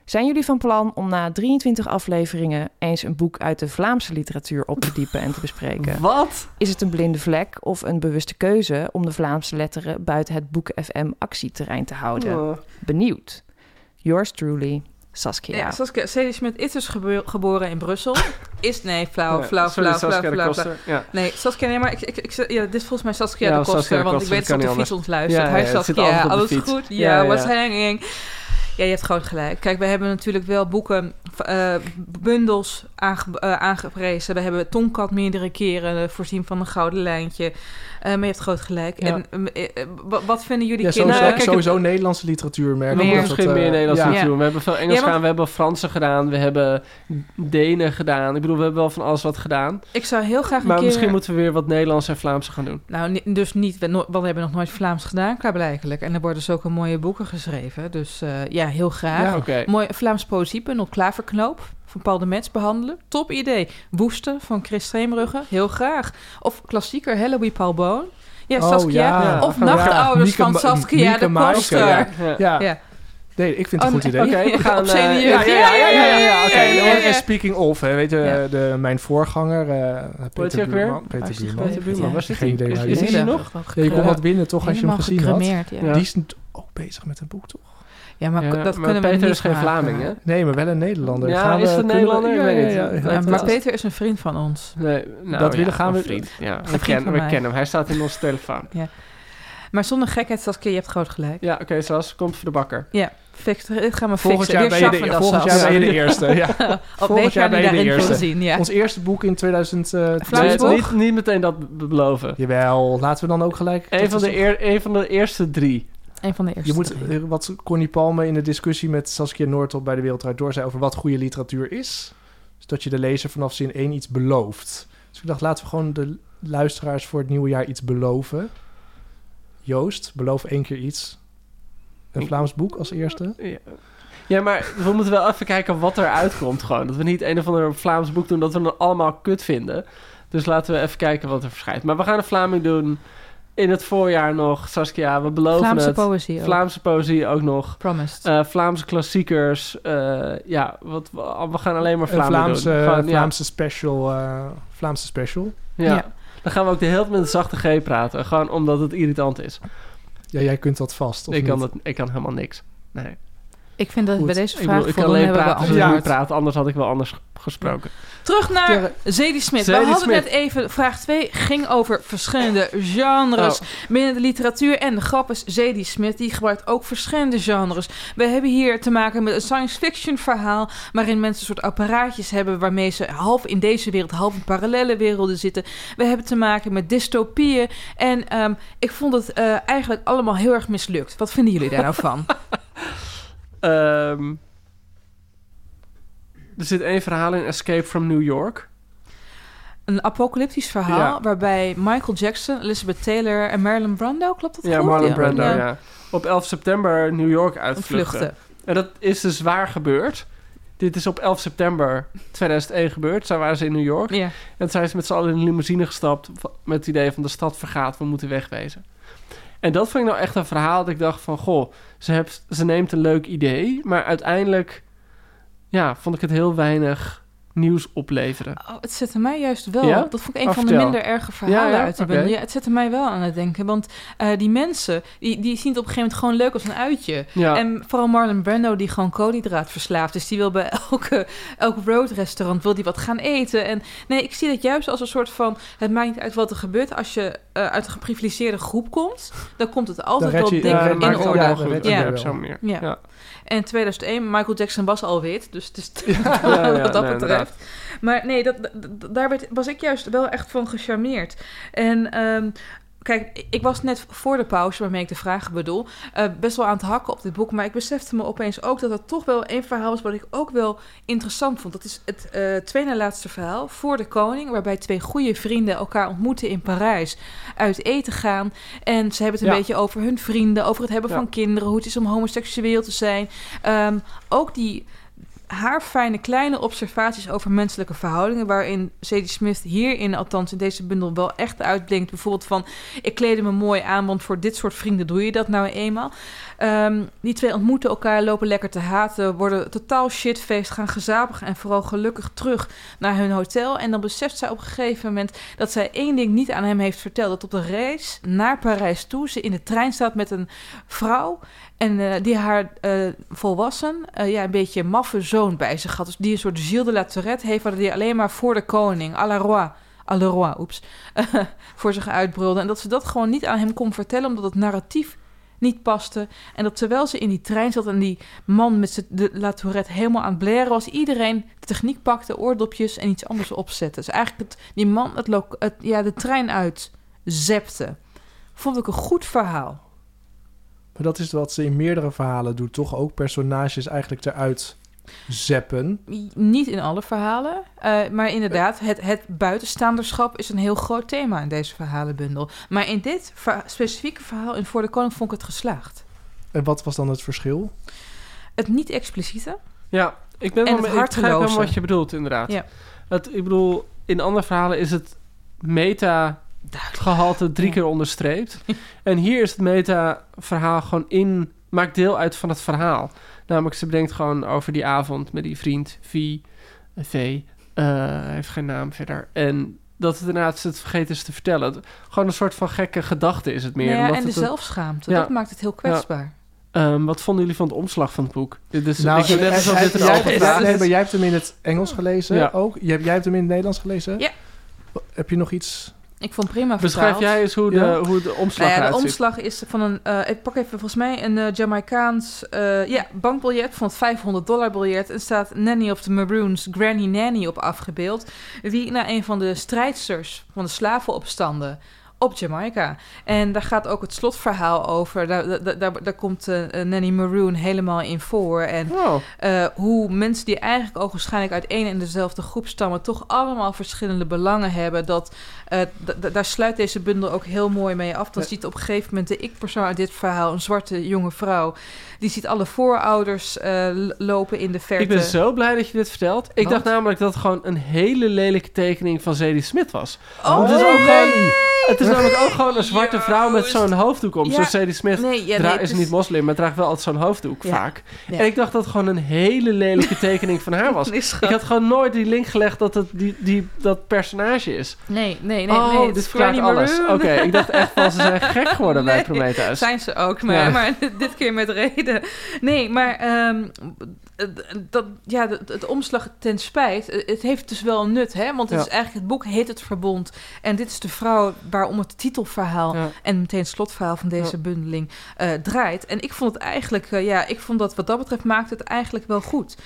Zijn jullie van plan om na 23 afleveringen eens een boek uit de Vlaamse literatuur op te diepen en te bespreken? (laughs) Wat? Is het een blinde vlek of een bewuste keuze om de Vlaamse letteren buiten het Boeken FM actieterrein te houden? Oh. Benieuwd. Yours truly, Saskia. Ja, Saskia Sadie Smit is dus gebo- geboren in Brussel. (laughs) Is, nee, flauw, flauw, flauw, flauw, flauw, Koster. flauw. Ja. Nee, Saskia, nee, maar ik, ik, ik, ja, dit is volgens mij Saskia Ja, de Koster, Saskia de want Koster, ik weet dat dat kan de fiets ons luistert. Ja, Hij ja, Saskia, op alles goed? Ja, Ja, ja. je hebt groot gelijk. Kijk, we hebben natuurlijk wel boeken, eh, bundels eh, aangeprezen. We hebben Tonkat meerdere keren eh, voorzien van een gouden lijntje. Eh, maar je hebt groot gelijk. Ja. En eh, eh, wa- wat vinden jullie Ja, kinderen? sowieso, kijk, sowieso Nederlandse literatuur merken. We Meer. misschien meer Nederlands ja. literatuur doen. We hebben veel Engels gedaan, we hebben Fransen gedaan, we hebben Denen gedaan. Ik bedoel, we hebben wel van alles wat gedaan. Ik zou heel graag een Maar keer... misschien moeten we weer wat Nederlands en Vlaams gaan doen. Nou, dus niet. We, no- we hebben nog nooit Vlaams gedaan, klaarblijkelijk. En er worden dus ook een mooie boeken geschreven. Dus eh, ja, heel graag. Ja. Oké. Mooi Vlaams poëziebundel Klaverknoop van Paul de Mets behandelen. Top idee. Woesten van Chris Streemrugge. Heel graag. Of klassieker Halloween Paul Boon. Ja, Oh, Saskia. ja. Of Oh, ja. Nachtouders van Saskia Mieke de Koster. ja. Ja. Ja, Ja. nee, ik vind het Oh, een goed nee. idee. Oké, we (laughs) gaan... Op eh? Ja, ja, ja, ja, ja, ja, Oké, Ja, ja, ja. en speaking of, hè, weet je, Ja. de, mijn voorganger, eh Peter? Buurman. Peter Buurman. Zit Geen hij? idee Is, hij er nog? Ja, je kon wat winnen toch als je hem gezien had? Die is ook bezig met een boek, toch? Ja, maar Ja, dat maar kunnen we Peter niet is geen. Vlaming, hè? Nee, maar wel een Nederlander. Ja, Gaan we- is het we- Nederlander? Ja, Ik weet ja, ja, Ja, ja. Ja, maar Peter is een vriend van ons. Nee, nou, Dat willen ja, gaan we- een vriend. Ja, we, vriend kennen, van we mij. kennen hem. Hij staat in onze telefoon. Maar zonder gekheid, Saskia, je hebt groot gelijk. Ja, oké, zoals komt voor de bakker. Ja, fix, dit gaan we Volgend fixen. jaar, Weer ben je, de, volgend zelfs. jaar ben je de (laughs) eerste. Ja. Op Volgend jaar ben je de eerste. ja. Ons eerste boek in 2000. eh, Nee, niet, niet meteen dat be- beloven. Jawel, laten we dan ook gelijk... Een van, de eer, een van de eerste drie. Een van de eerste. Je moet, drie. eh, wat Connie Palme in de discussie met Saskia Noordop bij de Wereldraad Door zei over wat goede literatuur is. is dat je de lezer vanaf zin 1 iets belooft. Dus ik dacht, laten we gewoon de luisteraars voor het nieuwe jaar iets beloven. Joost, beloof één keer iets. Een Vlaams boek als eerste. Ja. ja, maar we moeten wel even kijken wat er uitkomt gewoon. Dat we niet een of ander Vlaams boek doen dat we het allemaal kut vinden. Dus laten we even kijken wat er verschijnt. Maar we gaan een Vlaming doen in het voorjaar nog. Saskia, we beloven Vlaamse het. poëzie ook. Vlaamse poëzie ook nog. Promised. Eh, Vlaamse klassiekers. eh, ja, wat, we gaan alleen maar Vlaamse, doen. Gewoon, ja, Vlaamse special. eh, Vlaamse special. ja. Ja. Dan gaan we ook de hele tijd met een zachte G praten. Gewoon omdat het irritant is. Ja, jij kunt dat vast. Of Ik kan, dat, ik kan helemaal niks. Nee. Ik vind dat Goed. bij deze Ik, vraag bedoel, ik kan voldoende alleen hebben praten als ik. Anders had ik wel anders gesproken. Terug naar Zadie Smit. We hadden net even, vraag 2 ging over verschillende genres Oh. binnen de literatuur. En de grap is, Zadie Smit die gebruikt ook verschillende genres. We hebben hier te maken met een science fiction verhaal... waarin mensen een soort apparaatjes hebben... waarmee ze half in deze wereld, half in parallele werelden zitten. We hebben te maken met dystopieën. En ehm, ik vond het eh, eigenlijk allemaal heel erg mislukt. Wat vinden jullie daar nou van? (laughs) Ehm, er zit één verhaal in Escape from New York. Een apocalyptisch verhaal Ja. waarbij Michael Jackson, Elizabeth Taylor en Marilyn Brando, klopt dat Ja, goed? Marlon Brando, ja. Ja. Op 11 september New York uitvluchten. Vluchten. En dat is dus waar gebeurd. Dit is op 11 september 2001 gebeurd. Toen waren ze in New York. Ja. En toen zijn ze met z'n allen in een limousine gestapt... met het idee van de stad vergaat, we moeten wegwezen. En dat vond ik nou echt een verhaal dat ik dacht van... goh, ze, ze neemt een leuk idee... maar uiteindelijk ja, vond ik het heel weinig nieuws opleveren. Oh, het zette mij juist wel. Ja? Dat vond ik een Oh, van de minder erge verhalen Ja, ja, uit de bundel. Ja, het zette mij wel aan het denken. Want eh, die mensen, die, die zien het op een gegeven moment gewoon leuk als een uitje. Ja, En vooral Marlon Brando, die gewoon koolhydraat verslaafd is. Die wil bij (laughs) elke, elk roadrestaurant wil die wat gaan eten. En nee, ik zie dat juist als een soort van... Het maakt niet uit wat er gebeurt. Als je eh, uit een geprivilegeerde groep komt... dan komt het altijd wel je- dik ja, ja, dat in orde. ja, Ja, wel. op zo'n manier. Ja. En 2001, Michael Jackson was al wit. Dus het is (laughs) ja, (laughs) wat dat nee, betreft. Maar nee, dat, dat- daar werd, was ik juist wel echt van gecharmeerd. En ehm, kijk, ik was net voor de pauze, waarmee ik de vragen bedoel, eh, best wel aan het hakken op dit boek. Maar ik besefte me opeens ook dat het toch wel een verhaal was wat ik ook wel interessant vond. Dat is het eh tweede laatste verhaal, Voor de Koning, waarbij twee goede vrienden elkaar ontmoeten in Parijs, uit eten gaan. En ze hebben het een Ja. beetje over hun vrienden, over het hebben Ja. van kinderen, hoe het is om homoseksueel te zijn. Ehm, ook die haar fijne kleine observaties over menselijke verhoudingen, waarin Sadie Smith hierin, althans in deze bundel, wel echt uitblinkt. Bijvoorbeeld van, ik kleedde me mooi aan, want voor dit soort vrienden doe je dat nou eenmaal. Ehm, die twee ontmoeten elkaar, lopen lekker te haten, worden totaal shitfeest, gaan gezapig en vooral gelukkig terug naar hun hotel. En dan beseft zij op een gegeven moment dat zij één ding niet aan hem heeft verteld. Dat op de reis naar Parijs toe ze in de trein staat met een vrouw en eh, die haar eh, volwassen, eh, ja, een beetje maffe zoon bij zich had. Dus die een soort Gilles de la Tourette heeft, waar die alleen maar voor de koning, à la roi, à roi, oeps, (laughs) voor zich uitbrulde. En dat ze dat gewoon niet aan hem kon vertellen, omdat het narratief niet paste. En dat terwijl ze in die trein zat en die man met de La Tourette helemaal aan het blaren was, iedereen de techniek pakte, oordopjes en iets anders opzette. Dus eigenlijk het, die man het, het, ja, de trein uit zepte. Vond ik een goed verhaal. Maar dat is wat ze in meerdere verhalen doet, toch? Ook personages eigenlijk eruit zeppen. Niet in alle verhalen, eh, maar inderdaad, het, het buitenstaanderschap is een heel groot thema in deze verhalenbundel. Maar in dit ver- specifieke verhaal in Voor de Koning vond ik het geslaagd. En wat was dan het verschil? Het niet expliciete. Ja, ik ben En wel ik helemaal wat je bedoelt, inderdaad. Ja. Het, ik bedoel, in andere verhalen is het meta gehalte drie keer onderstreept. (laughs) en hier is het meta-verhaal gewoon in... Maakt deel uit van het verhaal. Namelijk, ze bedenkt gewoon over die avond met die vriend, V, V, eh, heeft geen naam verder. En dat het inderdaad ze het vergeten is te vertellen. Het- Gewoon een soort van gekke gedachte is het meer. Nou ja, omdat en de het zelfschaamte, Ja. dat maakt het heel kwetsbaar. Ehm, wat vonden jullie van het omslag van het boek? Dit is, Nou, ik weet net hij- alsof hij- dit een jij, jij- vraag nee, is. maar jij hebt hem in het Engels gelezen Ja. ook. Jij, jij hebt hem in het Nederlands gelezen? Ja. Heb je nog iets... Ik vond prima Beschrijf jij eens hoe de, Ja. hoe de omslag Nou ja, de omslag is van een... eh, ik pak even volgens mij een eh, Jamaicaans eh, ja, bankbiljet van het 500 dollar biljet. En staat Nanny of the Maroons, Granny Nanny op afgebeeld. Die naar een van de strijdsters van de slavenopstanden op Jamaica. En daar gaat ook het slotverhaal over. Daar, daar, daar, daar komt eh, eh, Nanny Maroon helemaal in voor. En Wow. eh, hoe mensen die eigenlijk ook waarschijnlijk uit één en dezelfde groep stammen, toch allemaal verschillende belangen hebben. Dat, daar sluit deze bundel ook heel mooi mee af. Dan Ja. ziet op een gegeven moment de ik-persoon uit dit verhaal, een zwarte jonge vrouw, die ziet alle voorouders eh, lopen in de verte. Ik ben zo blij dat je dit vertelt. Ik dacht namelijk dat het gewoon een hele lelijke tekening van Zadie Smith was. Oh, het is nee! ook gewoon, het is namelijk ook gewoon een zwarte vrouw met zo'n hoofddoek om. Ja. Zoals Zadie Smith Nee, ja, dra- nee, is het niet moslim, maar draagt wel altijd zo'n hoofddoek Ja. vaak. Ja. En ik dacht dat het gewoon een hele lelijke tekening van haar was. (laughs) Nee, Ik had gewoon nooit die link gelegd dat het die, die, dat personage is. Nee, nee, nee. oh, nee, het dit is verklaart alles. Oké, ik dacht echt van ze zijn gek geworden bij (laughs) Prometheus. Zijn ze ook, maar, Ja. (laughs) maar dit keer met reden. Nee, maar ehm, dat, ja, het, het omslag ten spijt, eh, het heeft dus wel een nut, hè? Want het Ja. is eigenlijk, het boek heet Het Verbond. En dit is de vrouw waarom het titelverhaal Ja. en meteen het slotverhaal van deze Ja. bundeling eh, draait. En ik vond het eigenlijk, eh, ja, ik vond dat wat dat betreft maakte het eigenlijk wel goed.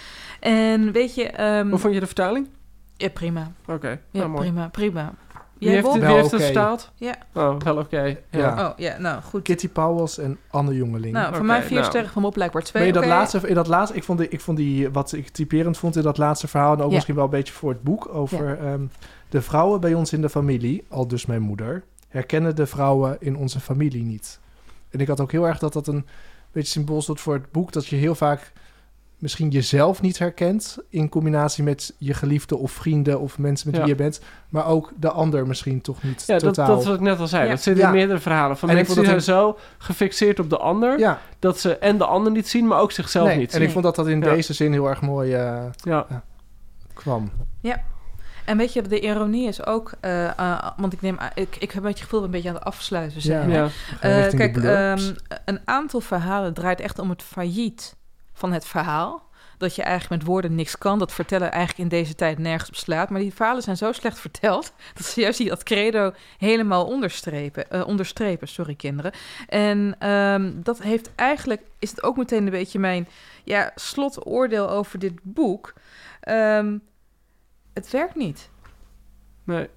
En weet je... ehm, Hoe vond je de vertaling? ja, prima. Oké, Ja, nou, mooi. prima, prima. Wie heeft, Wel wie heeft het vertaald? Ja. Oh, wel oké. Ja. Ja. Oh, ja, nou, goed. Kitty Powels en Anne Jongeling. Nou, voor Oké, mij vier nou. sterren van Bob blijkbaar twee. Maar in dat, Oké. laatste, in dat laatste, ik vond, die, ik vond die, wat ik typerend vond in dat laatste verhaal, en ook Ja. misschien wel een beetje voor het boek, over ehm, de vrouwen bij ons in de familie, al dus mijn moeder, herkennen de vrouwen in onze familie niet. En ik had ook heel erg dat dat een beetje symbool stond voor het boek, dat je heel vaak misschien jezelf niet herkent in combinatie met je geliefde of vrienden of mensen met Ja. wie je bent, maar ook de ander misschien toch niet Ja, dat, totaal. dat is wat ik net al zei. Ja. Dat zit Ja. in meerdere verhalen. Van En ik mensen die vond zijn dat zo gefixeerd op de ander... ja, dat ze en de ander niet zien, maar ook zichzelf nee, niet en ik zien. vond dat dat in Ja. deze zin heel erg mooi eh, Ja. kwam. En weet je, de ironie is ook, eh, eh, want ik neem, ik, ik heb een beetje het gevoel dat we een beetje aan het afsluiten zijn. Ja. Ja. Eh, kijk, ehm, een aantal verhalen draait echt om het failliet van het verhaal. Dat je eigenlijk met woorden niks kan. Dat vertellen eigenlijk in deze tijd nergens op slaat. Maar die verhalen zijn zo slecht (laughs) verteld... dat ze juist die dat credo helemaal onderstrepen. eh, onderstrepen, sorry kinderen. En ehm, dat heeft eigenlijk... is het ook meteen een beetje mijn ja, slotoordeel over dit boek. Ehm, het werkt niet. Nee.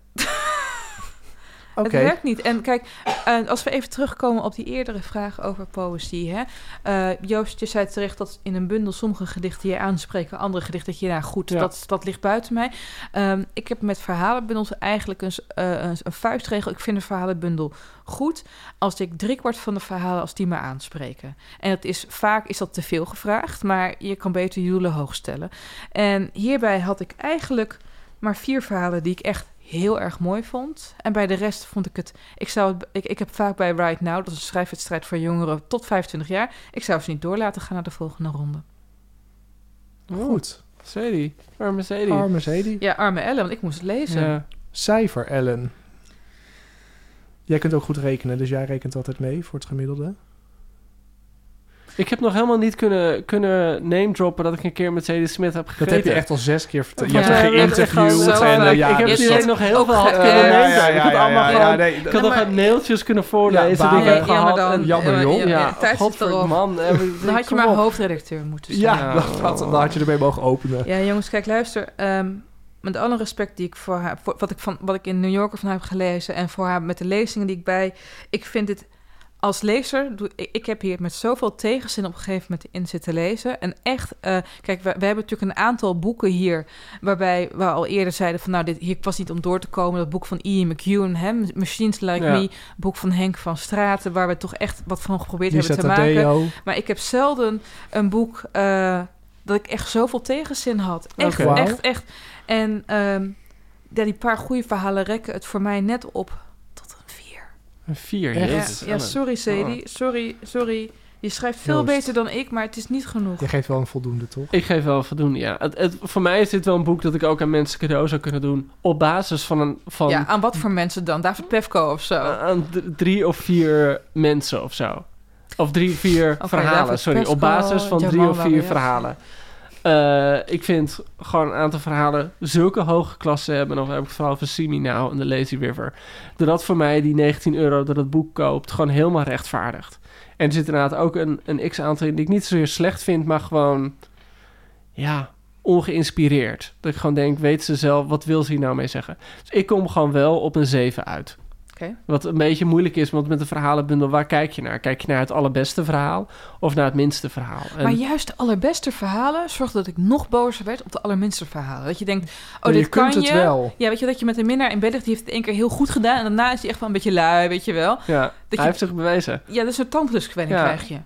Het werkt niet. En kijk, eh, als we even terugkomen op die eerdere vraag over poëzie. Hè? Eh, Joost, je zei terecht dat in een bundel sommige gedichten je aanspreken, andere gedichten je, nou goed, Ja. dat, dat ligt buiten mij. Ehm, ik heb met verhalenbundels eigenlijk een, eh, een, een vuistregel. Ik vind een verhalenbundel goed als ik driekwart van de verhalen, als die me aanspreken. En dat is, vaak is dat te veel gevraagd, maar je kan beter je doelen hoog stellen. En hierbij had ik eigenlijk maar vier verhalen die ik echt heel erg mooi vond. En bij de rest vond ik het... Ik, zou het, ik, ik heb vaak bij Right Now, dat is een schrijfwedstrijd voor jongeren tot 25 jaar... ik zou ze niet door laten gaan naar de volgende ronde. Goed. Sadie. Arme Sadie. Arme Zedi. Ja, arme Ellen, want ik moest het lezen. Ja. Cijfer, Ellen. Jij kunt ook goed rekenen, dus jij rekent altijd mee voor het gemiddelde. Ik heb nog helemaal niet kunnen, kunnen name droppen dat ik een keer met Sadie Smith heb gegeten. Dat heb je echt al zes keer verteld. Je Ja, hebt geïnterviewd. en, eh, ja, ik heb dus nog heel veel had kunnen eh. Ik had allemaal ja, gewoon... nee, Ik had nog maar- wat mailtjes kunnen voorlezen. Ja, die ik heb gehad. dan- en- Jammer, ja, joh. ja, Ja, tijd zit godver erop. man. eh, (laughs) Dan had je maar op. hoofdredacteur moeten zijn. Ja, dan had je ermee mogen openen. Ja, jongens, kijk, luister. ehm, met alle respect die ik voor haar, voor, wat, ik van, wat ik in New Yorker van haar heb gelezen en voor haar met de lezingen die ik bij, ik vind dit als lezer, doe, ik, ik heb hier met zoveel tegenzin op een gegeven moment in zitten lezen. En echt, eh, kijk, we, we hebben natuurlijk een aantal boeken hier waarbij we al eerder zeiden van, nou, dit hier was niet om door te komen. Dat boek van Ian McEwan, hè, Machines Like Ja. Me, boek van Henk van Straten, waar we toch echt wat van geprobeerd hebben te maken. Maar ik heb zelden een boek eh, dat ik echt zoveel tegenzin had. Echt, echt, echt. En ja, die paar goede verhalen rekken het voor mij net op. Een vier, Echt? ja, ja, sorry Sadie. Sorry, sorry. Je schrijft veel Joost. beter dan ik, maar het is niet genoeg. Je geeft wel een voldoende, toch? Ik geef wel voldoende, ja. Het, het, voor mij is dit wel een boek dat ik ook aan mensen cadeau zou kunnen doen. Op basis van een... Van, Ja, aan wat voor mensen dan? David Pefko of zo? aan drie of vier mensen of zo. Of drie, vier Oké, verhalen, David sorry. Pesco, op basis van drie of vier verhalen. Eh, ik vind gewoon een aantal verhalen zulke hoge klassen hebben. Of heb ik vooral van Simi Now en The Lazy River. Dat dat voor mij die 19 euro dat het boek koopt gewoon helemaal rechtvaardigt. En er zit inderdaad ook een, een x-aantal in die ik niet zozeer slecht vind, maar gewoon, ja, ongeïnspireerd. Dat ik gewoon denk, weet ze zelf, wat wil ze hier nou mee zeggen? Dus ik kom gewoon wel op een 7 uit. Wat een beetje moeilijk is, want met een verhalenbundel, waar kijk je naar? Kijk je naar het allerbeste verhaal of naar het minste verhaal? En Maar juist de allerbeste verhalen zorgde dat ik nog bozer werd op de allerminste verhalen. Dat je denkt, oh, dit je kunt kan het je. wel. Ja, weet je, dat je met een minnaar in bed ligt, die heeft het één keer heel goed gedaan. En daarna is hij echt wel een beetje lui, weet je wel. ja, Dat hij je- heeft zich bewezen. Ja, dat is een tandpluskwelling Ja. krijg je.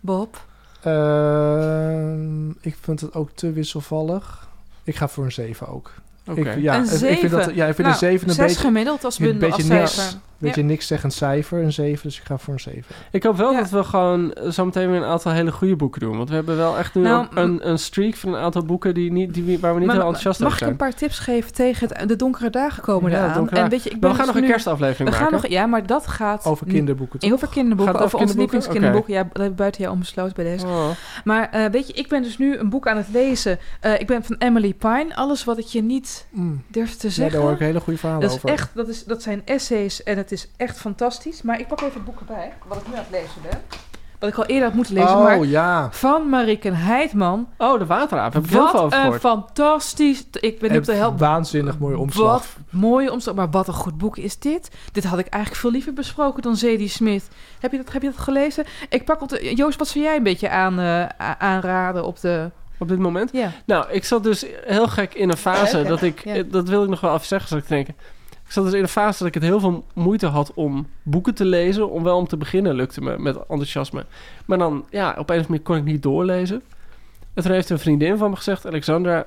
Bob? Ehm, ik vind het ook te wisselvallig. Ik ga voor een 7 ook. Oké. Ik, ja, Een ik vind, dat, zeven? ja, ik vind Nou, een 7 een Zes beetje, gemiddeld als een bundel, als beetje cijfer. beetje niks zeggend cijfer, een 7, dus ik ga voor een 7. Ik hoop wel Ja. dat we gewoon zometeen weer een aantal hele goede boeken doen. Want we hebben wel echt nu Nou, een, een streak van een aantal boeken die niet, die, waar we niet Maar heel enthousiast Mag over ik een zijn. paar tips geven tegen het, de donkere dagen komen Ja, eraan? En weet je, ik ben we gaan dus nog een nu- kerstaflevering We gaan maken. nog, ja, maar dat gaat Over kinderboeken, toch? Heel veel kinderboeken, over over onze kinderboeken? lievelingskinderboeken. Ja, dat heb ik buiten jou onbesloten bij deze. Oh. Maar eh, weet je, ik ben dus nu een boek aan het lezen. Eh, ik ben van Emily Pine. Alles wat ik je niet Mm. durf te Ja, zeggen. daar hoor ik hele goede verhalen dat, is over. echt, dat, is, dat zijn essays en het is echt fantastisch. Maar ik pak even het boek erbij, wat ik nu aan het lezen ben. Wat ik al eerder had moeten lezen, oh, maar ja. van Mariken Heidman. Oh, de wateraap. Heb ik heel veel over gehoord. fantastisch... Ik ben niet op de Een helft. Waanzinnig mooie omslag. Wat mooie omslag. Maar wat een goed boek is dit. Dit had ik eigenlijk veel liever besproken dan Zadie Smith. Heb je dat, heb je dat gelezen? Ik pak op de... Joost, wat zou jij een beetje aan, eh, aanraden op de... Op dit moment? Ja. Nou, ik zat dus heel gek in een fase Ja, (laughs) dat ik... Ja. Dat wil ik nog wel even zeggen, zou ik denken. Ik zat dus in een fase dat ik het heel veel moeite had om boeken te lezen. Om wel om te beginnen lukte me met enthousiasme. Maar dan, ja, op een of andere manier kon ik niet doorlezen. En toen heeft een vriendin van me gezegd, Alexandra...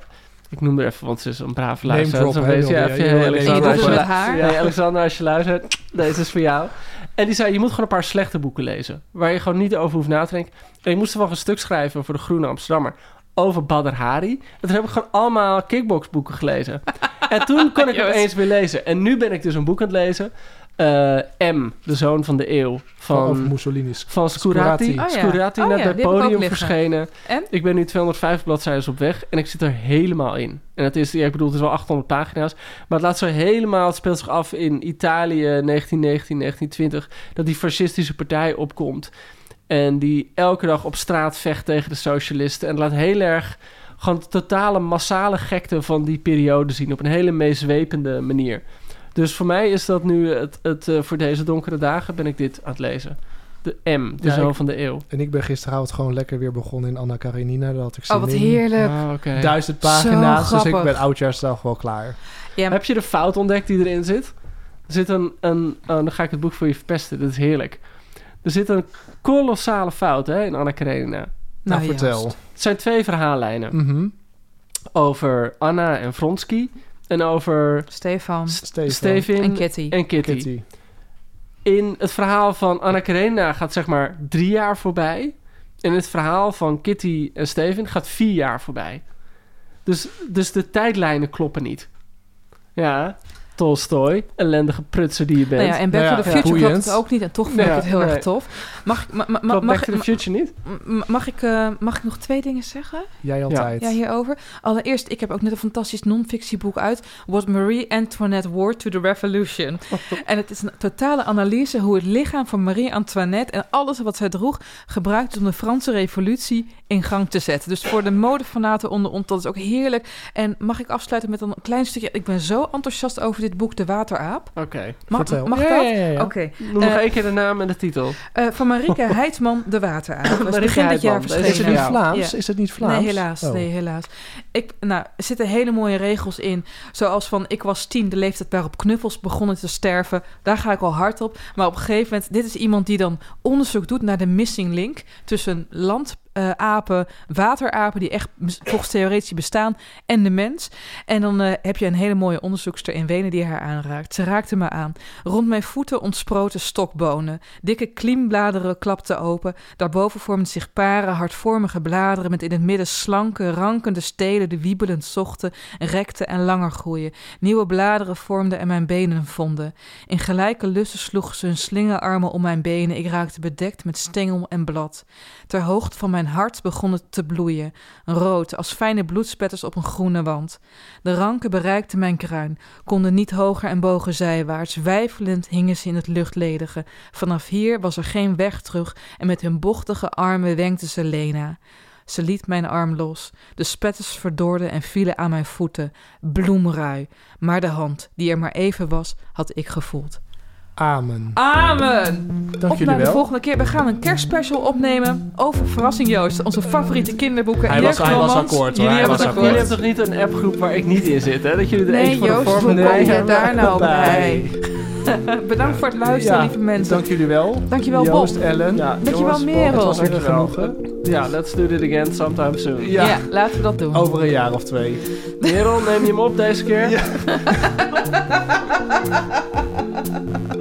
Ik noem haar even, want ze is een brave Name luisteraar. drop, Dus ja, Alexandra, je met haar? Ja, Alexandra, als je luistert, deze is voor jou. En die zei, je moet gewoon een paar slechte boeken lezen. Waar je gewoon niet over hoeft na te denken. En ik moest wel een stuk schrijven voor de Groene Amsterdammer over Badr Hari. En toen heb ik gewoon allemaal kickboxboeken gelezen. en toen kon ik (laughs) opeens weer lezen. En nu ben ik dus een boek aan het lezen. Eh, M, de zoon van de eeuw. Van, Van, Mussolini's. van Scurati. Scurati. Oh ja. Scurati Oh net ja, bij die heb ik ook Podium verschenen. En? Ik ben nu 205 bladzijden op weg en ik zit er helemaal in. En het is, ja, ik bedoel, het is wel 800 pagina's. Maar het laat zo helemaal, het speelt zich af in Italië 1919, 1920. Dat die fascistische partij opkomt. En die elke dag op straat vecht tegen de socialisten. En laat heel erg gewoon de totale massale gekte van die periode zien. Op een hele meezwepende manier. Dus voor mij is dat nu het, het eh, voor deze donkere dagen ben ik dit aan het lezen. De M, de Ja, zoon ik- van de eeuw. En ik ben gisteravond gewoon lekker weer begonnen in Anna Karenina. Daar had ik zin Oh, wat in. heerlijk. Ah, oké. (laughs) Duizend pagina's, dus ik ben oudjaarsdag wel klaar. Ja, Heb je de fout ontdekt die erin zit? Er zit een, een oh, dan ga ik het boek voor je verpesten. Dat is heerlijk. Er zit een kolossale fout hè, in Anna Karenina. Nou, Nou, vertel. Het zijn twee verhaallijnen. Mhm. Over Anna en Vronsky. En over Stefan Stefan. Stevin en Kitty. en Kitty. Kitty. In het verhaal van Anna Karenina gaat zeg maar drie jaar voorbij. In het verhaal van Kitty en Steven gaat vier jaar voorbij. Dus, dus de tijdlijnen kloppen niet. Ja, Tolstoy, ellendige prutser die je bent. Nou ja, en Back Nou to the ja, Future klopt het ook niet. En toch vond ik het heel nee. erg tof. Mag, ik- ma, ma, ma- Klopt mag, Back to the ma- Future niet? ma- mag, ik, eh, mag ik nog twee dingen zeggen? Jij altijd. Ja, hierover. Allereerst, ik heb ook net een fantastisch non-fictieboek uit. What Marie Antoinette Wore to the Revolution. (laughs) en het is een totale analyse hoe het lichaam van Marie Antoinette... en alles wat zij droeg, gebruikt om de Franse revolutie in gang te zetten. Dus voor de modefanaten onder ons, dat is ook heerlijk. En mag ik afsluiten met een klein stukje... Ik ben zo enthousiast over dit boek, De Wateraap. Oké. Mag, Vertel. mag Ja, dat? ja, ja, ja. Oké. Noem nog Eh, één keer de naam en de titel. Eh, van Marieke (laughs) Heidman, De Wateraap. Dat begin dit jaar Is het niet. Vlaams? Ja. Is het niet Vlaams? Nee, helaas. Oh. Nee, helaas. Ik, nou, er zitten hele mooie regels in. Zoals van, ik was tien, de leeftijd waarop knuffels begonnen te sterven. Daar ga ik al hard op. Maar op een gegeven moment, dit is iemand die dan onderzoek doet naar de missing link tussen landapen, waterapen, die echt volgens theoretisch bestaan, en de mens. En dan eh, heb je een hele mooie onderzoekster in Wenen die haar aanraakt. Ze raakte me aan. Rond mijn voeten ontsproten stokbonen. Dikke kliembladeren klapten open. Daarboven vormden zich paren, hartvormige bladeren met in het midden slanke, rankende stelen die wiebelend zochten, rekten en langer groeien. Nieuwe bladeren vormden en mijn benen vonden. In gelijke lussen sloegen ze hun slingerarmen om mijn benen. Ik raakte bedekt met stengel en blad. Ter hoogte van mijn hart begon het te bloeien, rood als fijne bloedspetters op een groene wand. De ranken bereikten mijn kruin, konden niet hoger en bogen zijwaarts. Wijfelend hingen ze in het luchtledige. Vanaf hier was er geen weg terug en met hun bochtige armen wenkte ze Lena. Ze liet mijn arm los. De spetters verdorden en vielen aan mijn voeten. Bloemrui. Maar de hand, die er maar even was, had ik gevoeld. Amen. Amen! Dank Op jullie naar de wel. volgende keer. We gaan een kerstspecial opnemen over Verrassing Joost. Onze favoriete kinderboeken. Hij was- hij was akkoord, hoor. Jullie Hij hebben, was toch, akkoord. jullie hebben toch niet een appgroep waar ik niet in zit, hè? Dat jullie er Nee, eentje voor de Joost, vorm kom mij je hebben. daar nou bij? Bij. (laughs) Bedankt voor het luisteren, Ja, lieve mensen. Dank jullie wel. Dankjewel, Bob. Joost, Ellen. Ja, Dankjewel, jongens, Merel. Het was weer Dankjewel. genoegen. Ja, let's do this again sometime soon. Ja. Ja. laten we dat doen. Over een jaar of twee. Merel, neem je hem op deze keer? (laughs) (laughs)